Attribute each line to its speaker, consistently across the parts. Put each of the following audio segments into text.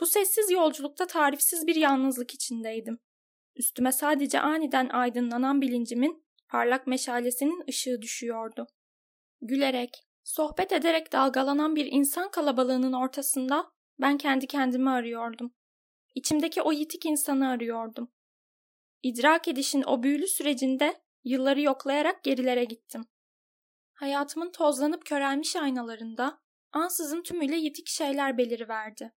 Speaker 1: Bu sessiz yolculukta tarifsiz bir yalnızlık içindeydim. Üstüme sadece aniden aydınlanan bilincimin parlak meşalesinin ışığı düşüyordu. Gülerek, sohbet ederek dalgalanan bir insan kalabalığının ortasında ben kendi kendimi arıyordum. İçimdeki o yitik insanı arıyordum. İdrak edişin o büyülü sürecinde yılları yoklayarak gerilere gittim. Hayatımın tozlanıp körelmiş aynalarında ansızın tümüyle yitik şeyler beliriverdi.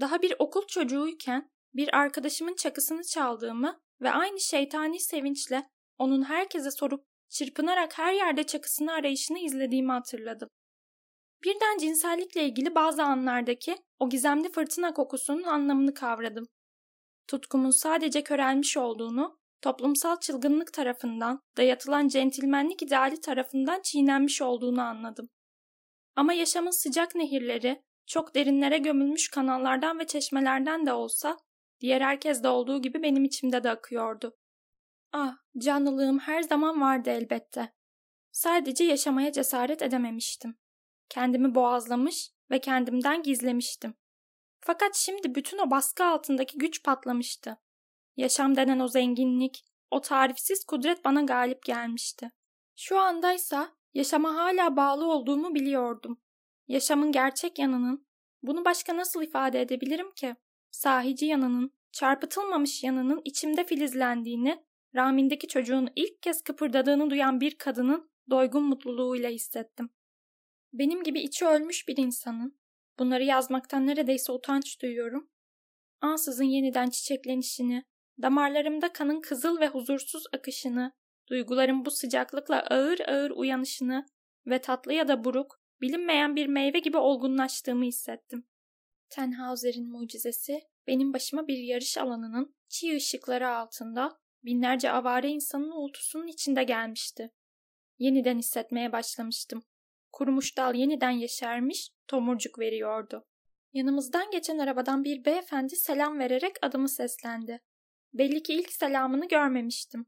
Speaker 1: Daha bir okul çocuğuyken bir arkadaşımın çakısını çaldığımı ve aynı şeytani sevinçle onun herkese sorup çırpınarak her yerde çakısını arayışını izlediğimi hatırladım. Birden cinsellikle ilgili bazı anlardaki o gizemli fırtına kokusunun anlamını kavradım. Tutkumun sadece körelmiş olduğunu, toplumsal çılgınlık tarafından, dayatılan centilmenlik ideali tarafından çiğnenmiş olduğunu anladım. Ama yaşamın sıcak nehirleri, çok derinlere gömülmüş kanallardan ve çeşmelerden de olsa, diğer herkeste olduğu gibi benim içimde de akıyordu. Ah, canlılığım her zaman vardı elbette. Sadece yaşamaya cesaret edememiştim. Kendimi boğazlamış ve kendimden gizlemiştim. Fakat şimdi bütün o baskı altındaki güç patlamıştı. Yaşam denen o zenginlik, o tarifsiz kudret bana galip gelmişti. Şu andaysa yaşama hala bağlı olduğumu biliyordum. Yaşamın gerçek yanının, bunu başka nasıl ifade edebilirim ki? Sahici yanının, çarpıtılmamış yanının içimde filizlendiğini, rahmindeki çocuğun ilk kez kıpırdadığını duyan bir kadının doygun mutluluğuyla hissettim. Benim gibi içi ölmüş bir insanın, bunları yazmaktan neredeyse utanç duyuyorum, ansızın yeniden çiçeklenişini, damarlarımda kanın kızıl ve huzursuz akışını, duyguların bu sıcaklıkla ağır ağır uyanışını ve tatlı ya da buruk, bilinmeyen bir meyve gibi olgunlaştığımı hissettim. Tenhauser'in mucizesi benim başıma bir yarış alanının çiğ ışıkları altında binlerce avare insanın uğultusunun içinde gelmişti. Yeniden hissetmeye başlamıştım. Kurumuş dal yeniden yeşermiş, tomurcuk veriyordu. Yanımızdan geçen arabadan bir beyefendi selam vererek adımı seslendi. Belli ki ilk selamını görmemiştim.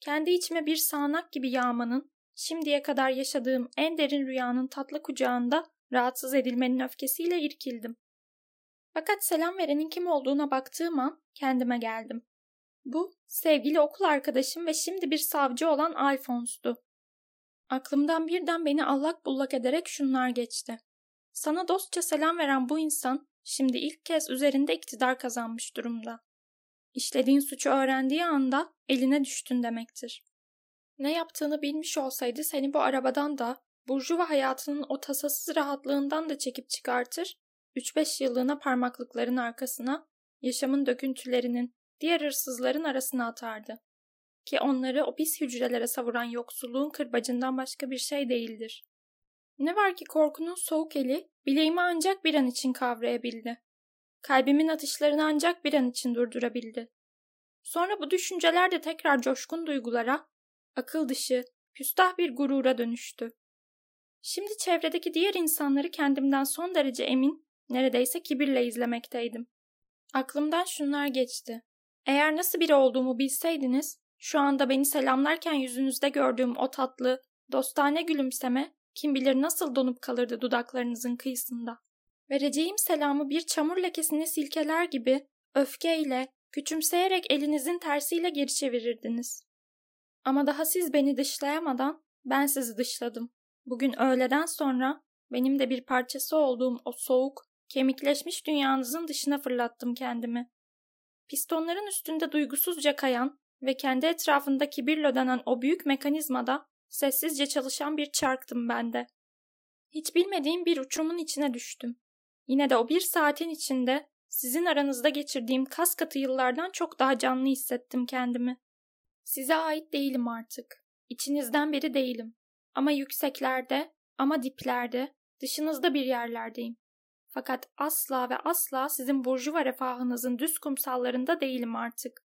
Speaker 1: Kendi içime bir sağanak gibi yağmanın, şimdiye kadar yaşadığım en derin rüyanın tatlı kucağında rahatsız edilmenin öfkesiyle irkildim. Fakat selam verenin kim olduğuna baktığım an kendime geldim. Bu, sevgili okul arkadaşım ve şimdi bir savcı olan Alphonse'du. Aklımdan birden beni allak bullak ederek şunlar geçti. Sana dostça selam veren bu insan şimdi ilk kez üzerinde iktidar kazanmış durumda. İşlediğin suçu öğrendiği anda eline düştün demektir. Ne yaptığını bilmiş olsaydı seni bu arabadan da, burjuva hayatının o tasasız rahatlığından da çekip çıkartır, 3-5 yıllığına parmaklıkların arkasına, yaşamın döküntülerinin, diğer hırsızların arasına atardı. Ki onları o pis hücrelere savuran yoksulluğun kırbacından başka bir şey değildir. Ne var ki korkunun soğuk eli bileğimi ancak bir an için kavrayabildi. Kalbimin atışlarını ancak bir an için durdurabildi. Sonra bu düşünceler de tekrar coşkun duygulara, akıl dışı, küstah bir gurura dönüştü. Şimdi çevredeki diğer insanları kendimden son derece emin, neredeyse kibirle izlemekteydim. Aklımdan şunlar geçti. Eğer nasıl biri olduğumu bilseydiniz, şu anda beni selamlarken yüzünüzde gördüğüm o tatlı, dostane gülümseme kim bilir nasıl donup kalırdı dudaklarınızın kıyısında. Vereceğim selamı bir çamur lekesini silkeler gibi öfkeyle, küçümseyerek elinizin tersiyle geri çevirirdiniz. Ama daha siz beni dışlayamadan ben sizi dışladım. Bugün öğleden sonra benim de bir parçası olduğum o soğuk, kemikleşmiş dünyanızın dışına fırlattım kendimi. Pistonların üstünde duygusuzca kayan ve kendi etrafında kibirle dönen o büyük mekanizmada sessizce çalışan bir çarktım ben de. Hiç bilmediğim bir uçurumun içine düştüm. Yine de o bir saatin içinde sizin aranızda geçirdiğim kas katı yıllardan çok daha canlı hissettim kendimi. Size ait değilim artık. İçinizden biri değilim. Ama yükseklerde, ama diplerde, dışınızda bir yerlerdeyim. Fakat asla ve asla sizin burjuva refahınızın düz kumsallarında değilim artık.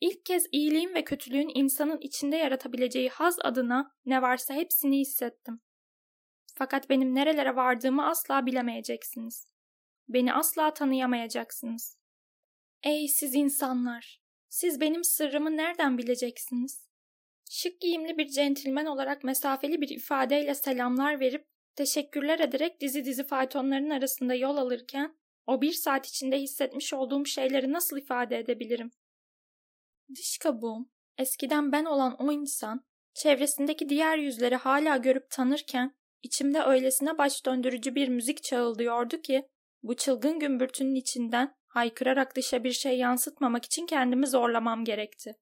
Speaker 1: İlk kez iyiliğin ve kötülüğün insanın içinde yaratabileceği haz adına ne varsa hepsini hissettim. Fakat benim nerelere vardığımı asla bilemeyeceksiniz. Beni asla tanıyamayacaksınız. Ey siz insanlar! Siz benim sırrımı nereden bileceksiniz? Şık giyimli bir centilmen olarak mesafeli bir ifadeyle selamlar verip teşekkürler ederek dizi dizi faytonların arasında yol alırken O bir saat içinde hissetmiş olduğum şeyleri nasıl ifade edebilirim? Diş kabuğum, eskiden ben olan o insan, çevresindeki diğer yüzleri hala görüp tanırken, içimde öylesine baş döndürücü bir müzik çağıldıyordu ki, bu çılgın gümbürtünün içinden haykırarak dışa bir şey yansıtmamak için kendimi zorlamam gerekti.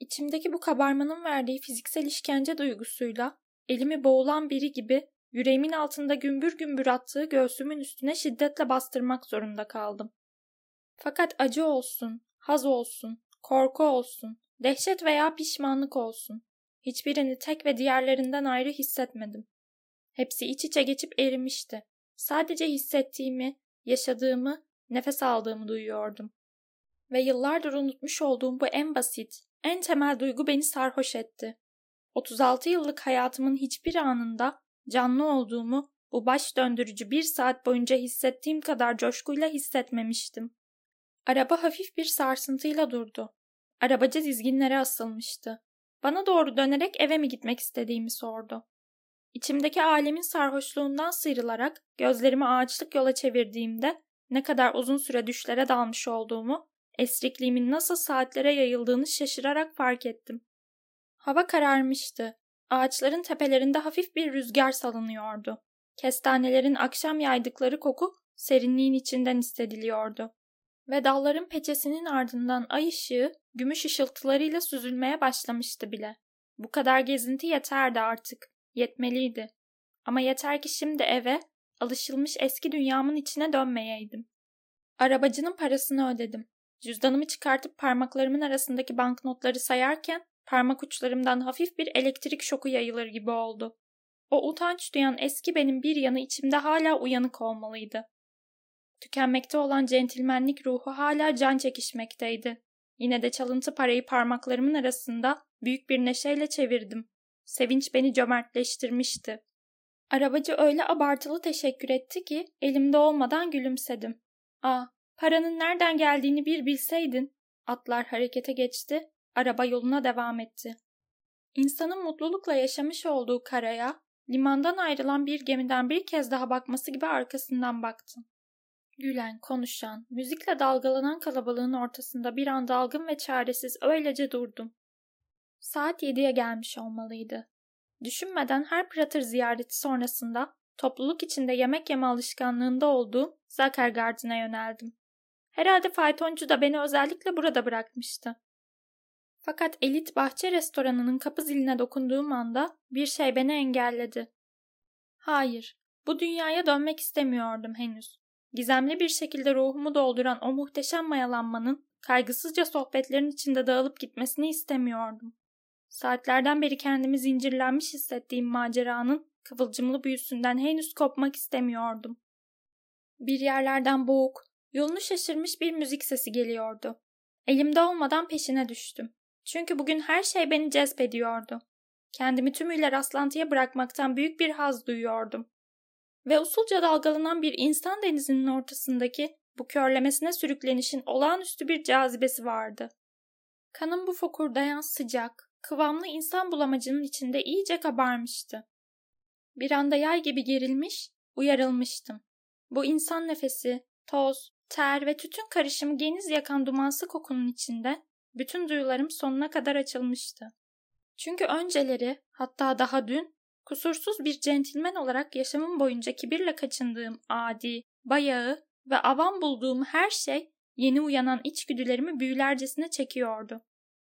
Speaker 1: İçimdeki bu kabarmanın verdiği fiziksel işkence duygusuyla elimi boğulan biri gibi yüreğimin altında gümbür gümbür attığı göğsümün üstüne şiddetle bastırmak zorunda kaldım. Fakat acı olsun, haz olsun, korku olsun, dehşet veya pişmanlık olsun. Hiçbirini tek ve diğerlerinden ayrı hissetmedim. Hepsi iç içe geçip erimişti. Sadece hissettiğimi, yaşadığımı, nefes aldığımı duyuyordum. Ve yıllardır unutmuş olduğum bu en basit, en temel duygu beni sarhoş etti. 36 yıllık hayatımın hiçbir anında canlı olduğumu bu baş döndürücü bir saat boyunca hissettiğim kadar coşkuyla hissetmemiştim. Araba hafif bir sarsıntıyla durdu. Arabacı dizginlere asılmıştı. Bana doğru dönerek eve mi gitmek istediğimi sordu. İçimdeki alemin sarhoşluğundan sıyrılarak gözlerimi ağaçlık yola çevirdiğimde ne kadar uzun süre düşlere dalmış olduğumu, esrikliğimin nasıl saatlere yayıldığını şaşırarak fark ettim. Hava kararmıştı. Ağaçların tepelerinde hafif bir rüzgar salınıyordu. Kestanelerin akşam yaydıkları koku serinliğin içinden hissediliyordu. Ve dalların peçesinin ardından ay ışığı gümüş ışıltılarıyla süzülmeye başlamıştı bile. Bu kadar gezinti yeterdi artık. Yetmeliydi. Ama yeter ki şimdi eve, alışılmış eski dünyamın içine dönmeyeydim. Arabacının parasını ödedim. Cüzdanımı çıkartıp parmaklarımın arasındaki banknotları sayarken parmak uçlarımdan hafif bir elektrik şoku yayılır gibi oldu. O utanç duyan eski benim bir yanı içimde hala uyanık olmalıydı. Tükenmekte olan centilmenlik ruhu hala can çekişmekteydi. Yine de çalıntı parayı parmaklarımın arasında büyük bir neşeyle çevirdim. Sevinç beni cömertleştirmişti. Arabacı öyle abartılı teşekkür etti ki elimde olmadan gülümsedim. Aa, paranın nereden geldiğini bir bilseydin. Atlar harekete geçti, araba yoluna devam etti. İnsanın mutlulukla yaşamış olduğu karaya, limandan ayrılan bir gemiden bir kez daha bakması gibi arkasından baktım. Gülen, konuşan, müzikle dalgalanan kalabalığın ortasında bir an dalgın ve çaresiz öylece durdum. Saat yediye gelmiş olmalıydı. Düşünmeden her Prater ziyareti sonrasında topluluk içinde yemek yeme alışkanlığında olduğum Zakergard'ına yöneldim. Herhalde faytoncu da beni özellikle burada bırakmıştı. Fakat elit bahçe restoranının kapı ziline dokunduğum anda bir şey beni engelledi. Hayır, bu dünyaya dönmek istemiyordum henüz. Gizemli bir şekilde ruhumu dolduran o muhteşem mayalanmanın kaygısızca sohbetlerin içinde dağılıp gitmesini istemiyordum. Saatlerden beri kendimi zincirlenmiş hissettiğim maceranın kıvılcımlı büyüsünden henüz kopmak istemiyordum. Bir yerlerden boğuk, yolunu şaşırmış bir müzik sesi geliyordu. Elimde olmadan peşine düştüm. Çünkü bugün her şey beni cezbediyordu. Kendimi tümüyle rastlantıya bırakmaktan büyük bir haz duyuyordum. Ve usulca dalgalanan bir insan denizinin ortasındaki bu körlemesine sürüklenişin olağanüstü bir cazibesi vardı. Kanım bu fokurdayan sıcak, kıvamlı insan bulamacının içinde iyice kabarmıştı. Bir anda yay gibi gerilmiş, uyarılmıştım. Bu insan nefesi, toz, ter ve tütün karışımı geniz yakan dumansı kokunun içinde bütün duyularım sonuna kadar açılmıştı. Çünkü önceleri, hatta daha dün, kusursuz bir centilmen olarak yaşamım boyunca kibirle kaçındığım adi, bayağı ve avam bulduğum her şey yeni uyanan içgüdülerimi büyülercesine çekiyordu.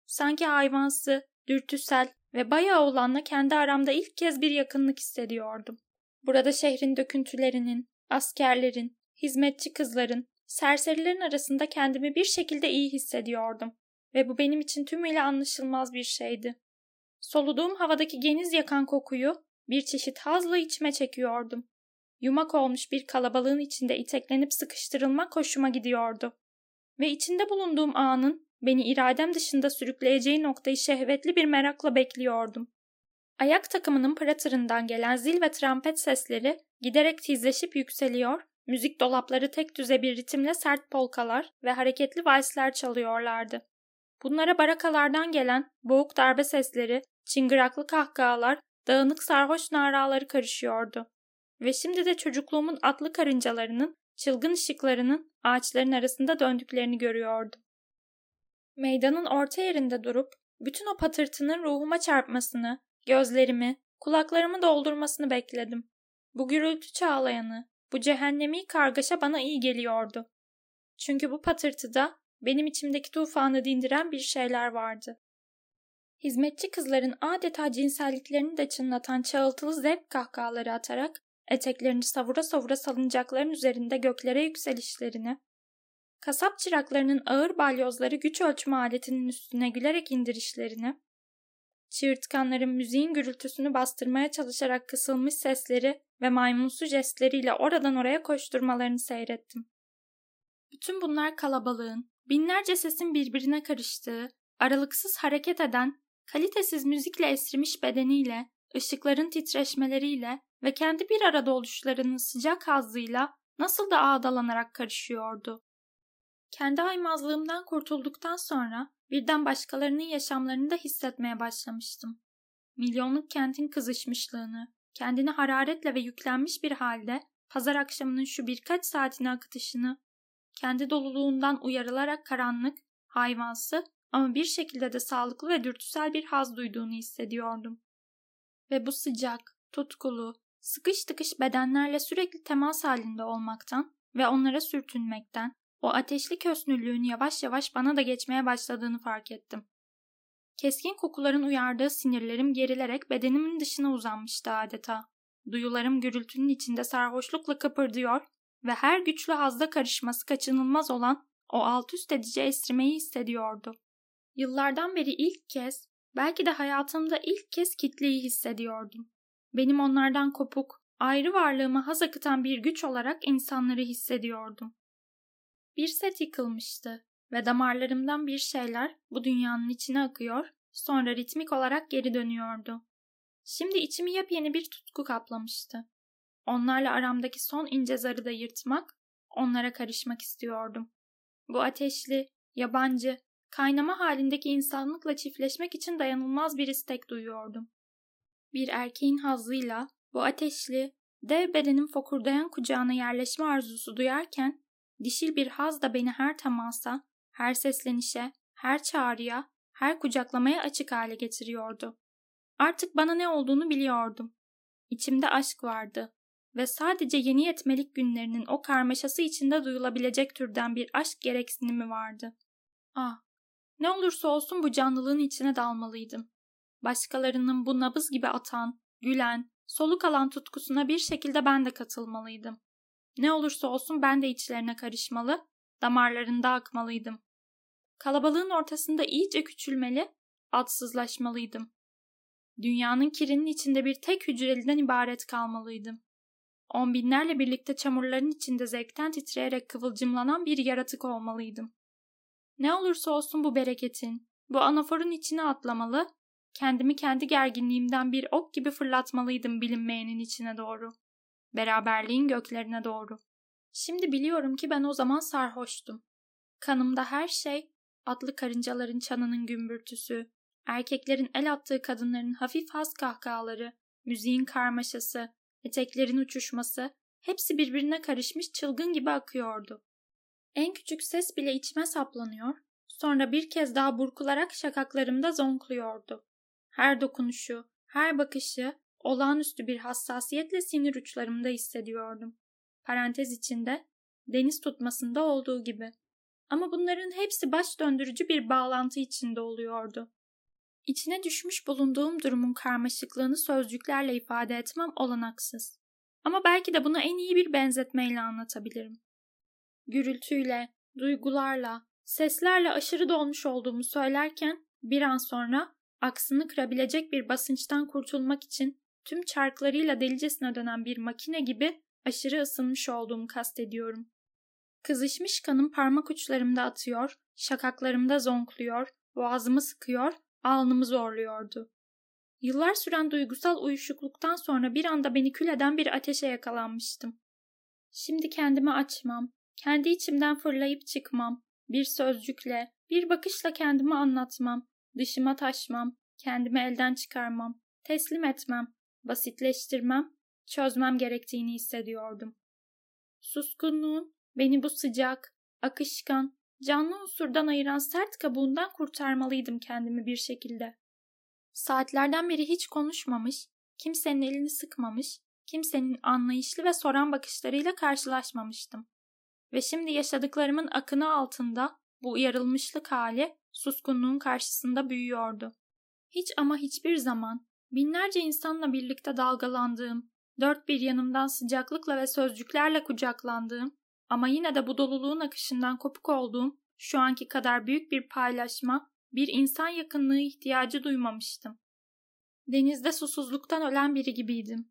Speaker 1: Sanki hayvansı, dürtüsel ve bayağı olanla kendi aramda ilk kez bir yakınlık hissediyordum. Burada şehrin döküntülerinin, askerlerin, hizmetçi kızların, serserilerin arasında kendimi bir şekilde iyi hissediyordum ve bu benim için tümüyle anlaşılmaz bir şeydi. Soluduğum havadaki geniz yakan kokuyu bir çeşit hazla içime çekiyordum. Yumak olmuş bir kalabalığın içinde iteklenip sıkıştırılmak hoşuma gidiyordu. Ve içinde bulunduğum anın beni iradem dışında sürükleyeceği noktayı şehvetli bir merakla bekliyordum. Ayak takımının pratırından gelen zil ve trompet sesleri giderek tizleşip yükseliyor, müzik dolapları tek düze bir ritimle sert polkalar ve hareketli valsler çalıyorlardı. Bunlara barakalardan gelen boğuk darbe sesleri, çıngıraklı kahkahalar, dağınık sarhoş naraları karışıyordu. Ve şimdi de çocukluğumun atlı karıncalarının çılgın ışıklarının ağaçların arasında döndüklerini görüyordum. Meydanın orta yerinde durup bütün o patırtının ruhuma çarpmasını, gözlerimi, kulaklarımı doldurmasını bekledim. Bu gürültü çağlayanı, bu cehennemi kargaşa bana iyi geliyordu. Çünkü bu patırtıda benim içimdeki tufanı dindiren bir şeyler vardı. Hizmetçi kızların adeta cinselliklerini de çınlatan çağıltılı zevk kahkahaları atarak eteklerini savura savura salıncakların üzerinde göklere yükselişlerini, kasap çıraklarının ağır balyozları güç ölçme aletinin üstüne gülerek indirişlerini, çığırtkanların müziğin gürültüsünü bastırmaya çalışarak kısılmış sesleri ve maymunsu jestleriyle oradan oraya koşturmalarını seyrettim. Bütün bunlar kalabalığın, binlerce sesin birbirine karıştığı, aralıksız hareket eden, kalitesiz müzikle esrimiş bedeniyle, ışıkların titreşmeleriyle ve kendi bir arada oluşlarının sıcak hazzıyla nasıl da ağdalanarak karışıyordu. Kendi aymazlığımdan kurtulduktan sonra birden başkalarının yaşamlarını da hissetmeye başlamıştım. Milyonluk kentin kızışmışlığını, kendini hararetle ve yüklenmiş bir halde pazar akşamının şu birkaç saatini akıtışını, kendi doluluğundan uyarılarak karanlık, hayvansı ama bir şekilde de sağlıklı ve dürtüsel bir haz duyduğunu hissediyordum. Ve bu sıcak, tutkulu, sıkış tıkış bedenlerle sürekli temas halinde olmaktan ve onlara sürtünmekten, o ateşli kösnüllüğün yavaş yavaş bana da geçmeye başladığını fark ettim. Keskin kokuların uyardığı sinirlerim gerilerek bedenimin dışına uzanmıştı adeta. Duyularım gürültünün içinde sarhoşlukla kıpırdıyor ve her güçlü hazda karışması kaçınılmaz olan o alt üst edici esrimeyi hissediyordu. Yıllardan beri ilk kez, belki de hayatımda ilk kez kitleyi hissediyordum. Benim onlardan kopuk, ayrı varlığımı haz akıtan bir güç olarak insanları hissediyordum. Bir set yıkılmıştı ve damarlarımdan bir şeyler bu dünyanın içine akıyor, sonra ritmik olarak geri dönüyordu. Şimdi içimi yepyeni bir tutku kaplamıştı. Onlarla aramdaki son ince zarı da yırtmak, onlara karışmak istiyordum. Bu ateşli, yabancı, kaynama halindeki insanlıkla çiftleşmek için dayanılmaz bir istek duyuyordum. Bir erkeğin hazzıyla bu ateşli, dev bedenin fokurdayan kucağına yerleşme arzusu duyarken, dişil bir haz da beni her temasa, her seslenişe, her çağrıya, her kucaklamaya açık hale getiriyordu. Artık bana ne olduğunu biliyordum. İçimde aşk vardı ve sadece yeni yetmelik günlerinin o karmaşası içinde duyulabilecek türden bir aşk gereksinimi vardı. Ah, ne olursa olsun bu canlılığın içine dalmalıydım. Başkalarının bu nabız gibi atan, gülen, soluk alan tutkusuna bir şekilde ben de katılmalıydım. Ne olursa olsun ben de içlerine karışmalı, damarlarında akmalıydım. Kalabalığın ortasında iyice küçülmeli, adsızlaşmalıydım. Dünyanın kirinin içinde bir tek hücreliden ibaret kalmalıydım. On binlerle birlikte çamurların içinde zevkten titreyerek kıvılcımlanan bir yaratık olmalıydım. Ne olursa olsun bu bereketin, bu anaforun içine atlamalı, kendimi kendi gerginliğimden bir ok gibi fırlatmalıydım bilinmeyenin içine doğru. Beraberliğin göklerine doğru. Şimdi biliyorum ki ben o zaman sarhoştum. Kanımda her şey, atlı karıncaların çanının gümbürtüsü, erkeklerin el attığı kadınların hafif has kahkahaları, müziğin karmaşası, eteklerin uçuşması, hepsi birbirine karışmış çılgın gibi akıyordu. En küçük ses bile içime saplanıyor, sonra bir kez daha burkularak şakaklarımda zonkluyordu. Her dokunuşu, her bakışı olağanüstü bir hassasiyetle sinir uçlarımda hissediyordum. Parantez içinde deniz tutmasında olduğu gibi. Ama bunların hepsi baş döndürücü bir bağlantı içinde oluyordu. İçine düşmüş bulunduğum durumun karmaşıklığını sözcüklerle ifade etmem olanaksız. Ama belki de bunu en iyi bir benzetmeyle anlatabilirim. Gürültüyle, duygularla, seslerle aşırı dolmuş olduğumu söylerken bir an sonra aksını kırabilecek bir basınçtan kurtulmak için tüm çarklarıyla delicesine dönen bir makine gibi aşırı ısınmış olduğumu kastediyorum. Kızışmış kanım parmak uçlarımda atıyor, şakaklarımda zonkluyor, boğazımı sıkıyor, alnımı zorluyordu. Yıllar süren duygusal uyuşukluktan sonra bir anda beni kül eden bir ateşe yakalanmıştım. Şimdi kendimi açmam, kendi içimden fırlayıp çıkmam, bir sözcükle, bir bakışla kendimi anlatmam, dışıma taşmam, kendimi elden çıkarmam, teslim etmem, basitleştirmem, çözmem gerektiğini hissediyordum. Suskunluğun beni bu sıcak, akışkan, canlı unsurdan ayıran sert kabuğundan kurtarmalıydım kendimi bir şekilde. Saatlerden beri hiç konuşmamış, kimsenin elini sıkmamış, kimsenin anlayışlı ve soran bakışlarıyla karşılaşmamıştım. Ve şimdi yaşadıklarımın akını altında bu uyarılmışlık hali suskunluğun karşısında büyüyordu. Hiç ama hiçbir zaman binlerce insanla birlikte dalgalandığım, dört bir yanımdan sıcaklıkla ve sözcüklerle kucaklandığım ama yine de bu doluluğun akışından kopuk olduğum şu anki kadar büyük bir paylaşma, bir insan yakınlığı ihtiyacı duymamıştım. Denizde susuzluktan ölen biri gibiydim.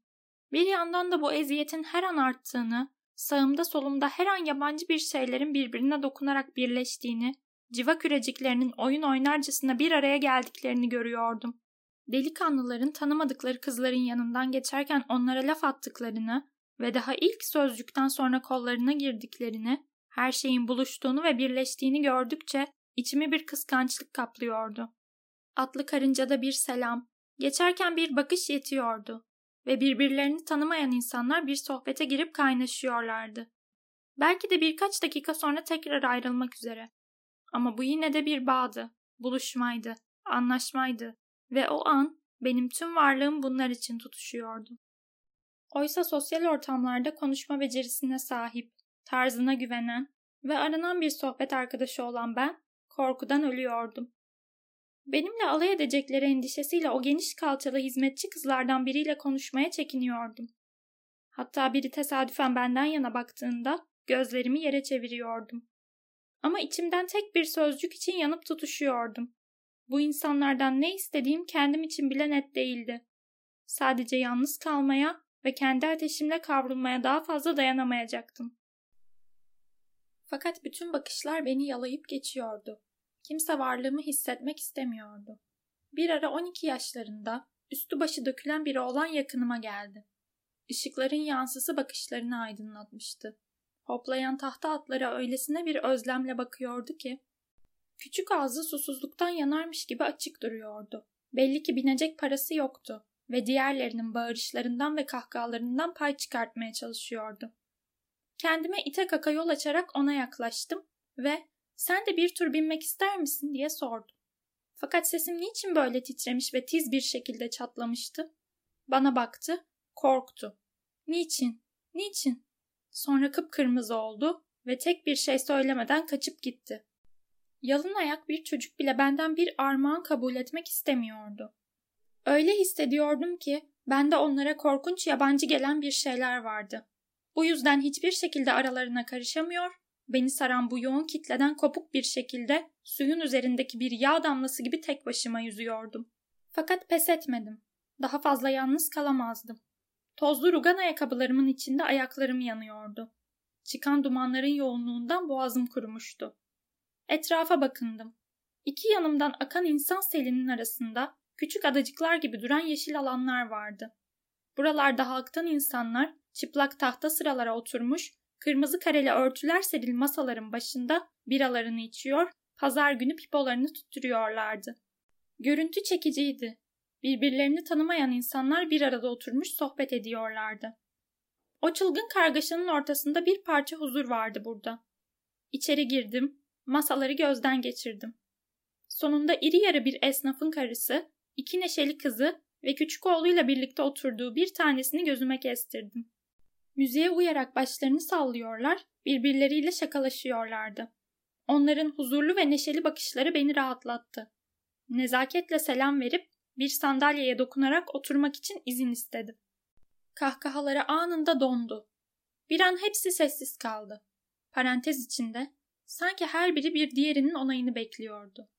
Speaker 1: Bir yandan da bu eziyetin her an arttığını, sağımda solumda her an yabancı bir şeylerin birbirine dokunarak birleştiğini, civa küreciklerinin oyun oynarcasına bir araya geldiklerini görüyordum. Delikanlıların tanımadıkları kızların yanından geçerken onlara laf attıklarını ve daha ilk sözcükten sonra kollarına girdiklerini, her şeyin buluştuğunu ve birleştiğini gördükçe içimi bir kıskançlık kaplıyordu. Atlı karıncada bir selam, geçerken bir bakış yetiyordu ve birbirlerini tanımayan insanlar bir sohbete girip kaynaşıyorlardı. Belki de birkaç dakika sonra tekrar ayrılmak üzere. Ama bu yine de bir bağdı, buluşmaydı, anlaşmaydı ve o an benim tüm varlığım bunlar için tutuşuyordu. Oysa sosyal ortamlarda konuşma becerisine sahip, tarzına güvenen ve aranan bir sohbet arkadaşı olan ben korkudan ölüyordum. Benimle alay edecekleri endişesiyle o geniş kalçalı hizmetçi kızlardan biriyle konuşmaya çekiniyordum. Hatta biri tesadüfen benden yana baktığında gözlerimi yere çeviriyordum. Ama içimden tek bir sözcük için yanıp tutuşuyordum. Bu insanlardan ne istediğim kendim için bile net değildi. Sadece yalnız kalmaya ve kendi ateşimle kavrulmaya daha fazla dayanamayacaktım. Fakat bütün bakışlar beni yalayıp geçiyordu. Kimse varlığımı hissetmek istemiyordu. Bir ara 12 yaşlarında üstü başı dökülen bir oğlan yakınıma geldi. Işıkların yansısı bakışlarını aydınlatmıştı. Hoplayan tahta atlara öylesine bir özlemle bakıyordu ki, küçük ağzı susuzluktan yanarmış gibi açık duruyordu. Belli ki binecek parası yoktu ve diğerlerinin bağırışlarından ve kahkahalarından pay çıkartmaya çalışıyordu. Kendime ite kaka yol açarak ona yaklaştım ve sen de bir tur binmek ister misin diye sordum. Fakat sesim niçin böyle titremiş ve tiz bir şekilde çatlamıştı? Bana baktı, korktu. Niçin? Niçin? Sonra kıpkırmızı oldu ve tek bir şey söylemeden kaçıp gitti. Yalın ayak bir çocuk bile benden bir armağan kabul etmek istemiyordu. Öyle hissediyordum ki bende onlara korkunç yabancı gelen bir şeyler vardı. Bu yüzden hiçbir şekilde aralarına karışamıyor, beni saran bu yoğun kitleden kopuk bir şekilde suyun üzerindeki bir yağ damlası gibi tek başıma yüzüyordum. Fakat pes etmedim. Daha fazla yalnız kalamazdım. Tozlu rugan ayakkabılarımın içinde ayaklarım yanıyordu. Çıkan dumanların yoğunluğundan boğazım kurumuştu. Etrafa bakındım. İki yanımdan akan insan selinin arasında küçük adacıklar gibi duran yeşil alanlar vardı. Buralarda halktan insanlar çıplak tahta sıralara oturmuş, kırmızı kareli örtüler serili masaların başında biralarını içiyor, pazar günü pipolarını tutturuyorlardı. Görüntü çekiciydi. Birbirlerini tanımayan insanlar bir arada oturmuş sohbet ediyorlardı. O çılgın kargaşanın ortasında bir parça huzur vardı burada. İçeri girdim, masaları gözden geçirdim. Sonunda iri yarı bir esnafın karısı, iki neşeli kızı ve küçük oğluyla birlikte oturduğu bir tanesini gözüme kestirdim. Müziğe uyarak başlarını sallıyorlar, birbirleriyle şakalaşıyorlardı. Onların huzurlu ve neşeli bakışları beni rahatlattı. Nezaketle selam verip bir sandalyeye dokunarak oturmak için izin istedim. Kahkahaları anında dondu. Bir an hepsi sessiz kaldı. Parantez içinde sanki her biri bir diğerinin onayını bekliyordu.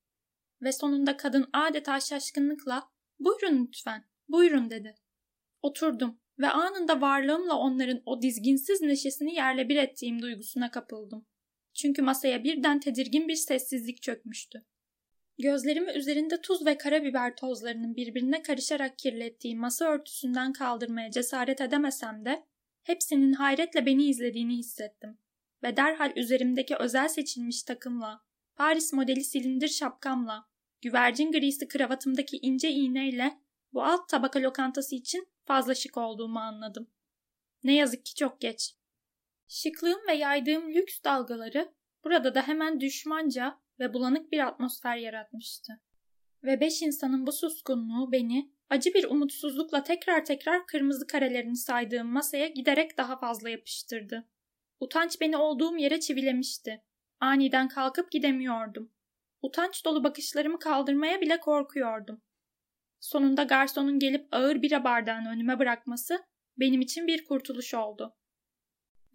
Speaker 1: Ve sonunda kadın adeta şaşkınlıkla "Buyurun lütfen, buyurun." dedi. Oturdum ve anında varlığımla onların o dizginsiz neşesini yerle bir ettiğim duygusuna kapıldım. Çünkü masaya birden tedirgin bir sessizlik çökmüştü. Gözlerimi üzerinde tuz ve karabiber tozlarının birbirine karışarak kirlettiği masa örtüsünden kaldırmaya cesaret edemesem de hepsinin hayretle beni izlediğini hissettim ve derhal üzerimdeki özel seçilmiş takımla, Paris modeli silindir şapkamla, güvercin grisi kravatımdaki ince iğneyle bu alt tabaka lokantası için fazla şık olduğumu anladım. Ne yazık ki çok geç. Şıklığım ve yaydığım lüks dalgaları burada da hemen düşmanca ve bulanık bir atmosfer yaratmıştı. Ve beş insanın bu suskunluğu beni acı bir umutsuzlukla tekrar tekrar kırmızı karelerini saydığım masaya giderek daha fazla yapıştırdı. Utanç beni olduğum yere çivilemişti. Aniden kalkıp gidemiyordum. Utanç dolu bakışlarımı kaldırmaya bile korkuyordum. Sonunda garsonun gelip ağır bira bardağını önüme bırakması benim için bir kurtuluş oldu.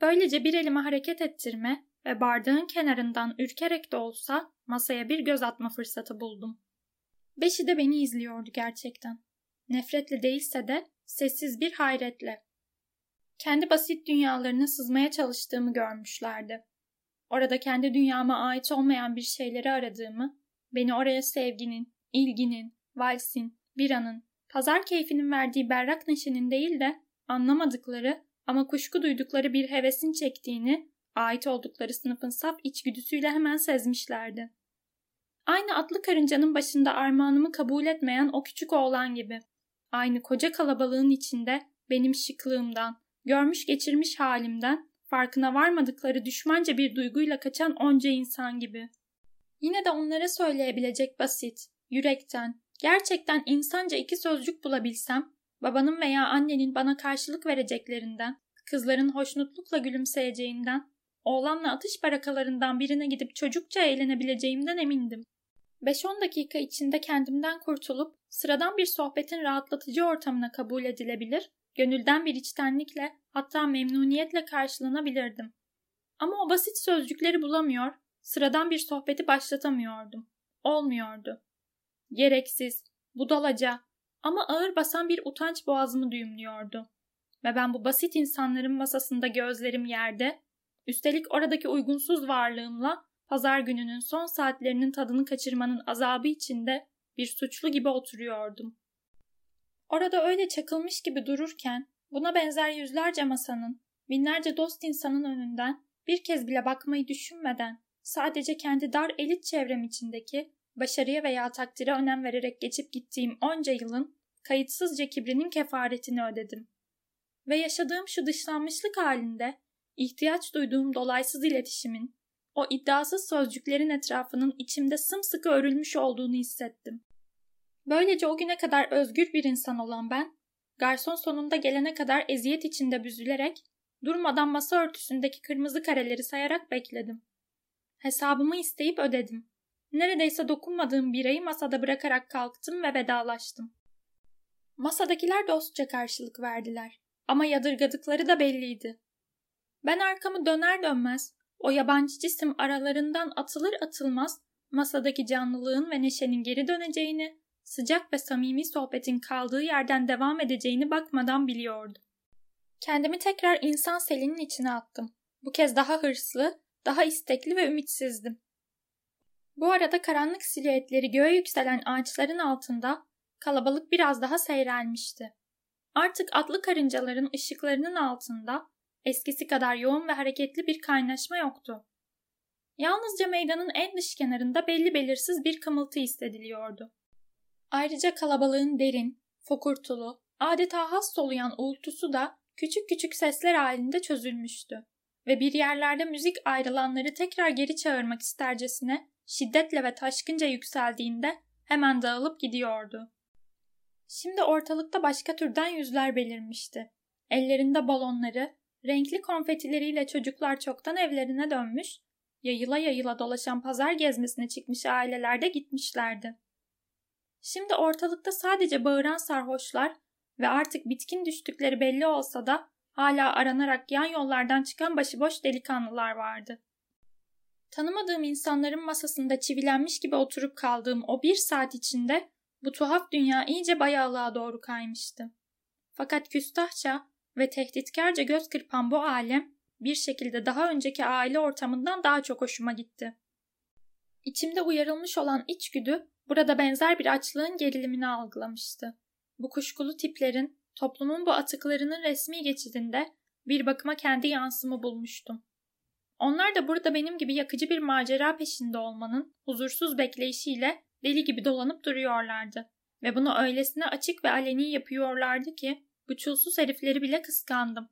Speaker 1: Böylece bir elime hareket ettirme ve bardağın kenarından ürkerek de olsa masaya bir göz atma fırsatı buldum. Beşi de beni izliyordu gerçekten. Nefretle değilse de sessiz bir hayretle. Kendi basit dünyalarına sızmaya çalıştığımı görmüşlerdi. Orada kendi dünyama ait olmayan bir şeyleri aradığımı, beni oraya sevginin, ilginin, valsin, biranın, pazar keyfinin verdiği berrak neşenin değil de anlamadıkları ama kuşku duydukları bir hevesin çektiğini, ait oldukları sınıfın saf içgüdüsüyle hemen sezmişlerdi. Aynı atlı karıncanın başında armağanımı kabul etmeyen o küçük oğlan gibi. Aynı koca kalabalığın içinde benim şıklığımdan, görmüş geçirmiş halimden, farkına varmadıkları düşmanca bir duyguyla kaçan onca insan gibi. Yine de onlara söyleyebilecek basit, yürekten, gerçekten insanca iki sözcük bulabilsem, babanın veya annenin bana karşılık vereceklerinden, kızların hoşnutlukla gülümseyeceğinden, oğlanla atış barakalarından birine gidip çocukça eğlenebileceğimden emindim. 5-10 dakika içinde kendimden kurtulup sıradan bir sohbetin rahatlatıcı ortamına kabul edilebilir, gönülden bir içtenlikle hatta memnuniyetle karşılanabilirdim. Ama o basit sözcükleri bulamıyor, sıradan bir sohbeti başlatamıyordum. Olmuyordu. Gereksiz, budalaca ama ağır basan bir utanç boğazımı düğümlüyordu. Ve ben bu basit insanların masasında gözlerim yerde, üstelik oradaki uygunsuz varlığımla pazar gününün son saatlerinin tadını kaçırmanın azabı içinde bir suçlu gibi oturuyordum. Orada öyle çakılmış gibi dururken buna benzer yüzlerce masanın, binlerce dost insanın önünden bir kez bile bakmayı düşünmeden sadece kendi dar elit çevrem içindeki başarıya veya takdire önem vererek geçip gittiğim onca yılın kayıtsızca kibrinin kefaretini ödedim. Ve yaşadığım şu dışlanmışlık halinde ihtiyaç duyduğum dolaysız iletişimin, o iddiasız sözcüklerin etrafının içimde sımsıkı örülmüş olduğunu hissettim. Böylece o güne kadar özgür bir insan olan ben, garson sonunda gelene kadar eziyet içinde büzülerek, durmadan masa örtüsündeki kırmızı kareleri sayarak bekledim. Hesabımı isteyip ödedim. Neredeyse dokunmadığım birayı masada bırakarak kalktım ve vedalaştım. Masadakiler dostça karşılık verdiler ama yadırgadıkları da belliydi. Ben arkamı döner dönmez o yabancı cisim aralarından atılır atılmaz masadaki canlılığın ve neşenin geri döneceğini, sıcak ve samimi sohbetin kaldığı yerden devam edeceğini bakmadan biliyordu. Kendimi tekrar insan selinin içine attım. Bu kez daha hırslı, daha istekli ve ümitsizdim. Bu arada karanlık silüetleri göğe yükselen ağaçların altında kalabalık biraz daha seyrelmişti. Artık atlı karıncaların ışıklarının altında eskisi kadar yoğun ve hareketli bir kaynaşma yoktu. Yalnızca meydanın en dış kenarında belli belirsiz bir kımıltı hissediliyordu. Ayrıca kalabalığın derin, fokurtulu, adeta has soluyan uğultusu da küçük küçük sesler halinde çözülmüştü ve bir yerlerde müzik ayrılanları tekrar geri çağırmak istercesine şiddetle ve taşkınca yükseldiğinde hemen dağılıp gidiyordu. Şimdi ortalıkta başka türden yüzler belirmişti. Ellerinde balonları, renkli konfetileriyle çocuklar çoktan evlerine dönmüş, yayıla yayıla dolaşan pazar gezmesine çıkmış aileler de gitmişlerdi. Şimdi ortalıkta sadece bağıran sarhoşlar ve artık bitkin düştükleri belli olsa da hala aranarak yan yollardan çıkan başıboş delikanlılar vardı. Tanımadığım insanların masasında çivilenmiş gibi oturup kaldığım o bir saat içinde bu tuhaf dünya iyice bayağılığa doğru kaymıştı. Fakat küstahça ve tehditkarca göz kırpan bu alem bir şekilde daha önceki aile ortamından daha çok hoşuma gitti. İçimde uyarılmış olan içgüdü burada benzer bir açlığın gerilimini algılamıştı. Bu kuşkulu tiplerin, toplumun bu atıklarının resmi geçidinde bir bakıma kendi yansımı bulmuştum. Onlar da burada benim gibi yakıcı bir macera peşinde olmanın huzursuz bekleyişiyle deli gibi dolanıp duruyorlardı. Ve bunu öylesine açık ve aleni yapıyorlardı ki bu çulsuz herifleri bile kıskandım.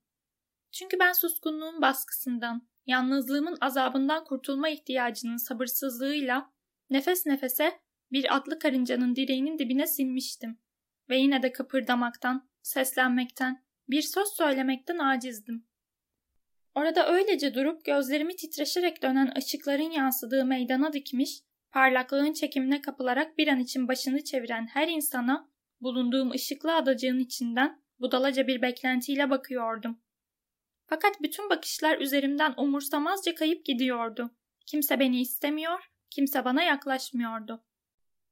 Speaker 1: Çünkü ben suskunluğun baskısından, yalnızlığımın azabından kurtulma ihtiyacının sabırsızlığıyla nefes nefese bir atlı karıncanın direğinin dibine sinmiştim. Ve yine de kıpırdamaktan, seslenmekten, bir söz söylemekten acizdim. Orada öylece durup gözlerimi titreşerek dönen ışıkların yansıdığı meydana dikmiş, parlaklığın çekimine kapılarak bir an için başını çeviren her insana bulunduğum ışıklı adacığın içinden budalaca bir beklentiyle bakıyordum. Fakat bütün bakışlar üzerimden umursamazca kayıp gidiyordu. Kimse beni istemiyor, kimse bana yaklaşmıyordu.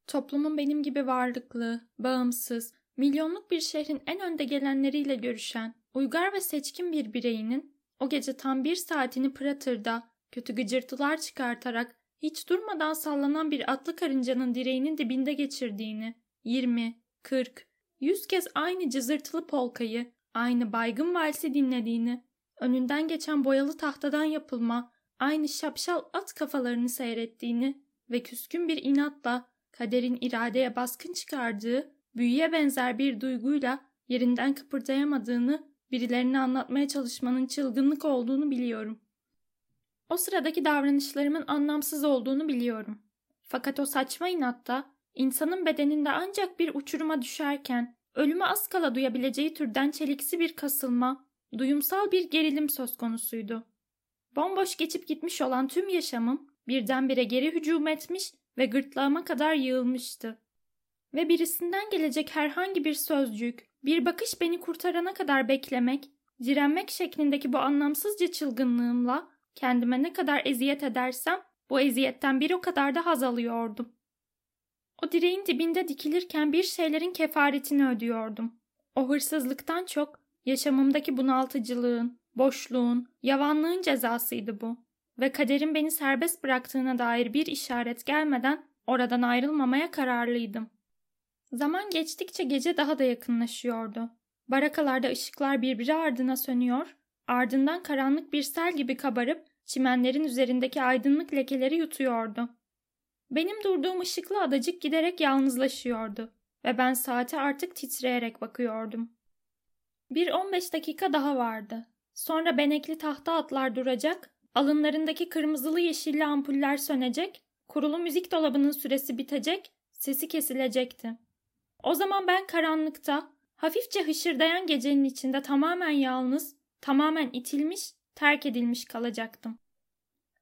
Speaker 1: Toplumun benim gibi varlıklı, bağımsız, milyonluk bir şehrin en önde gelenleriyle görüşen, uygar ve seçkin bir bireyinin o gece tam bir saatini Pratır'da kötü gıcırtılar çıkartarak hiç durmadan sallanan bir atlı karıncanın direğinin dibinde geçirdiğini, 20, 40, 100 kez aynı cızırtılı polkayı, aynı baygın valsi dinlediğini, önünden geçen boyalı tahtadan yapılma, aynı şapşal at kafalarını seyrettiğini ve küskün bir inatla kaderin iradeye baskın çıkardığı büyüye benzer bir duyguyla yerinden kıpırdayamadığını birilerine anlatmaya çalışmanın çılgınlık olduğunu biliyorum. O sıradaki davranışlarımın anlamsız olduğunu biliyorum. Fakat o saçma inatta insanın bedeninde ancak bir uçuruma düşerken ölüme az kala duyabileceği türden çeliksi bir kasılma, duyumsal bir gerilim söz konusuydu. Bomboş geçip gitmiş olan tüm yaşamım birdenbire geri hücum etmiş ve gırtlağıma kadar yığılmıştı. Ve birisinden gelecek herhangi bir sözcük, bir bakış beni kurtarana kadar beklemek, direnmek şeklindeki bu anlamsızca çılgınlığımla kendime ne kadar eziyet edersem bu eziyetten bir o kadar da haz alıyordum. O direğin dibinde dikilirken bir şeylerin kefaretini ödüyordum. O hırsızlıktan çok yaşamımdaki bunaltıcılığın, boşluğun, yavanlığın cezasıydı bu. Ve kaderin beni serbest bıraktığına dair bir işaret gelmeden oradan ayrılmamaya kararlıydım. Zaman geçtikçe gece daha da yakınlaşıyordu. Barakalarda ışıklar birbiri ardına sönüyor, ardından karanlık bir sel gibi kabarıp çimenlerin üzerindeki aydınlık lekeleri yutuyordu. Benim durduğum ışıklı adacık giderek yalnızlaşıyordu ve ben saate artık titreyerek bakıyordum. Bir on beş dakika daha vardı. Sonra benekli tahta atlar duracak, alınlarındaki kırmızılı yeşilli ampuller sönecek, kurulu müzik dolabının süresi bitecek, sesi kesilecekti. O zaman ben karanlıkta, hafifçe hışırdayan gecenin içinde tamamen yalnız, tamamen itilmiş, terk edilmiş kalacaktım.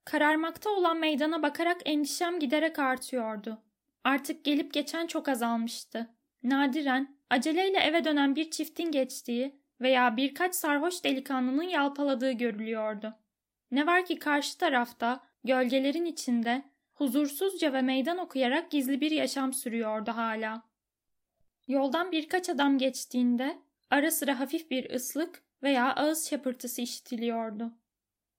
Speaker 1: Kararmakta olan meydana bakarak endişem giderek artıyordu. Artık gelip geçen çok azalmıştı. Nadiren, aceleyle eve dönen bir çiftin geçtiği veya birkaç sarhoş delikanlının yalpaladığı görülüyordu. Ne var ki karşı tarafta, gölgelerin içinde, huzursuzca ve meydan okuyarak gizli bir yaşam sürüyordu hala. Yoldan birkaç adam geçtiğinde ara sıra hafif bir ıslık veya ağız şapırtısı işitiliyordu.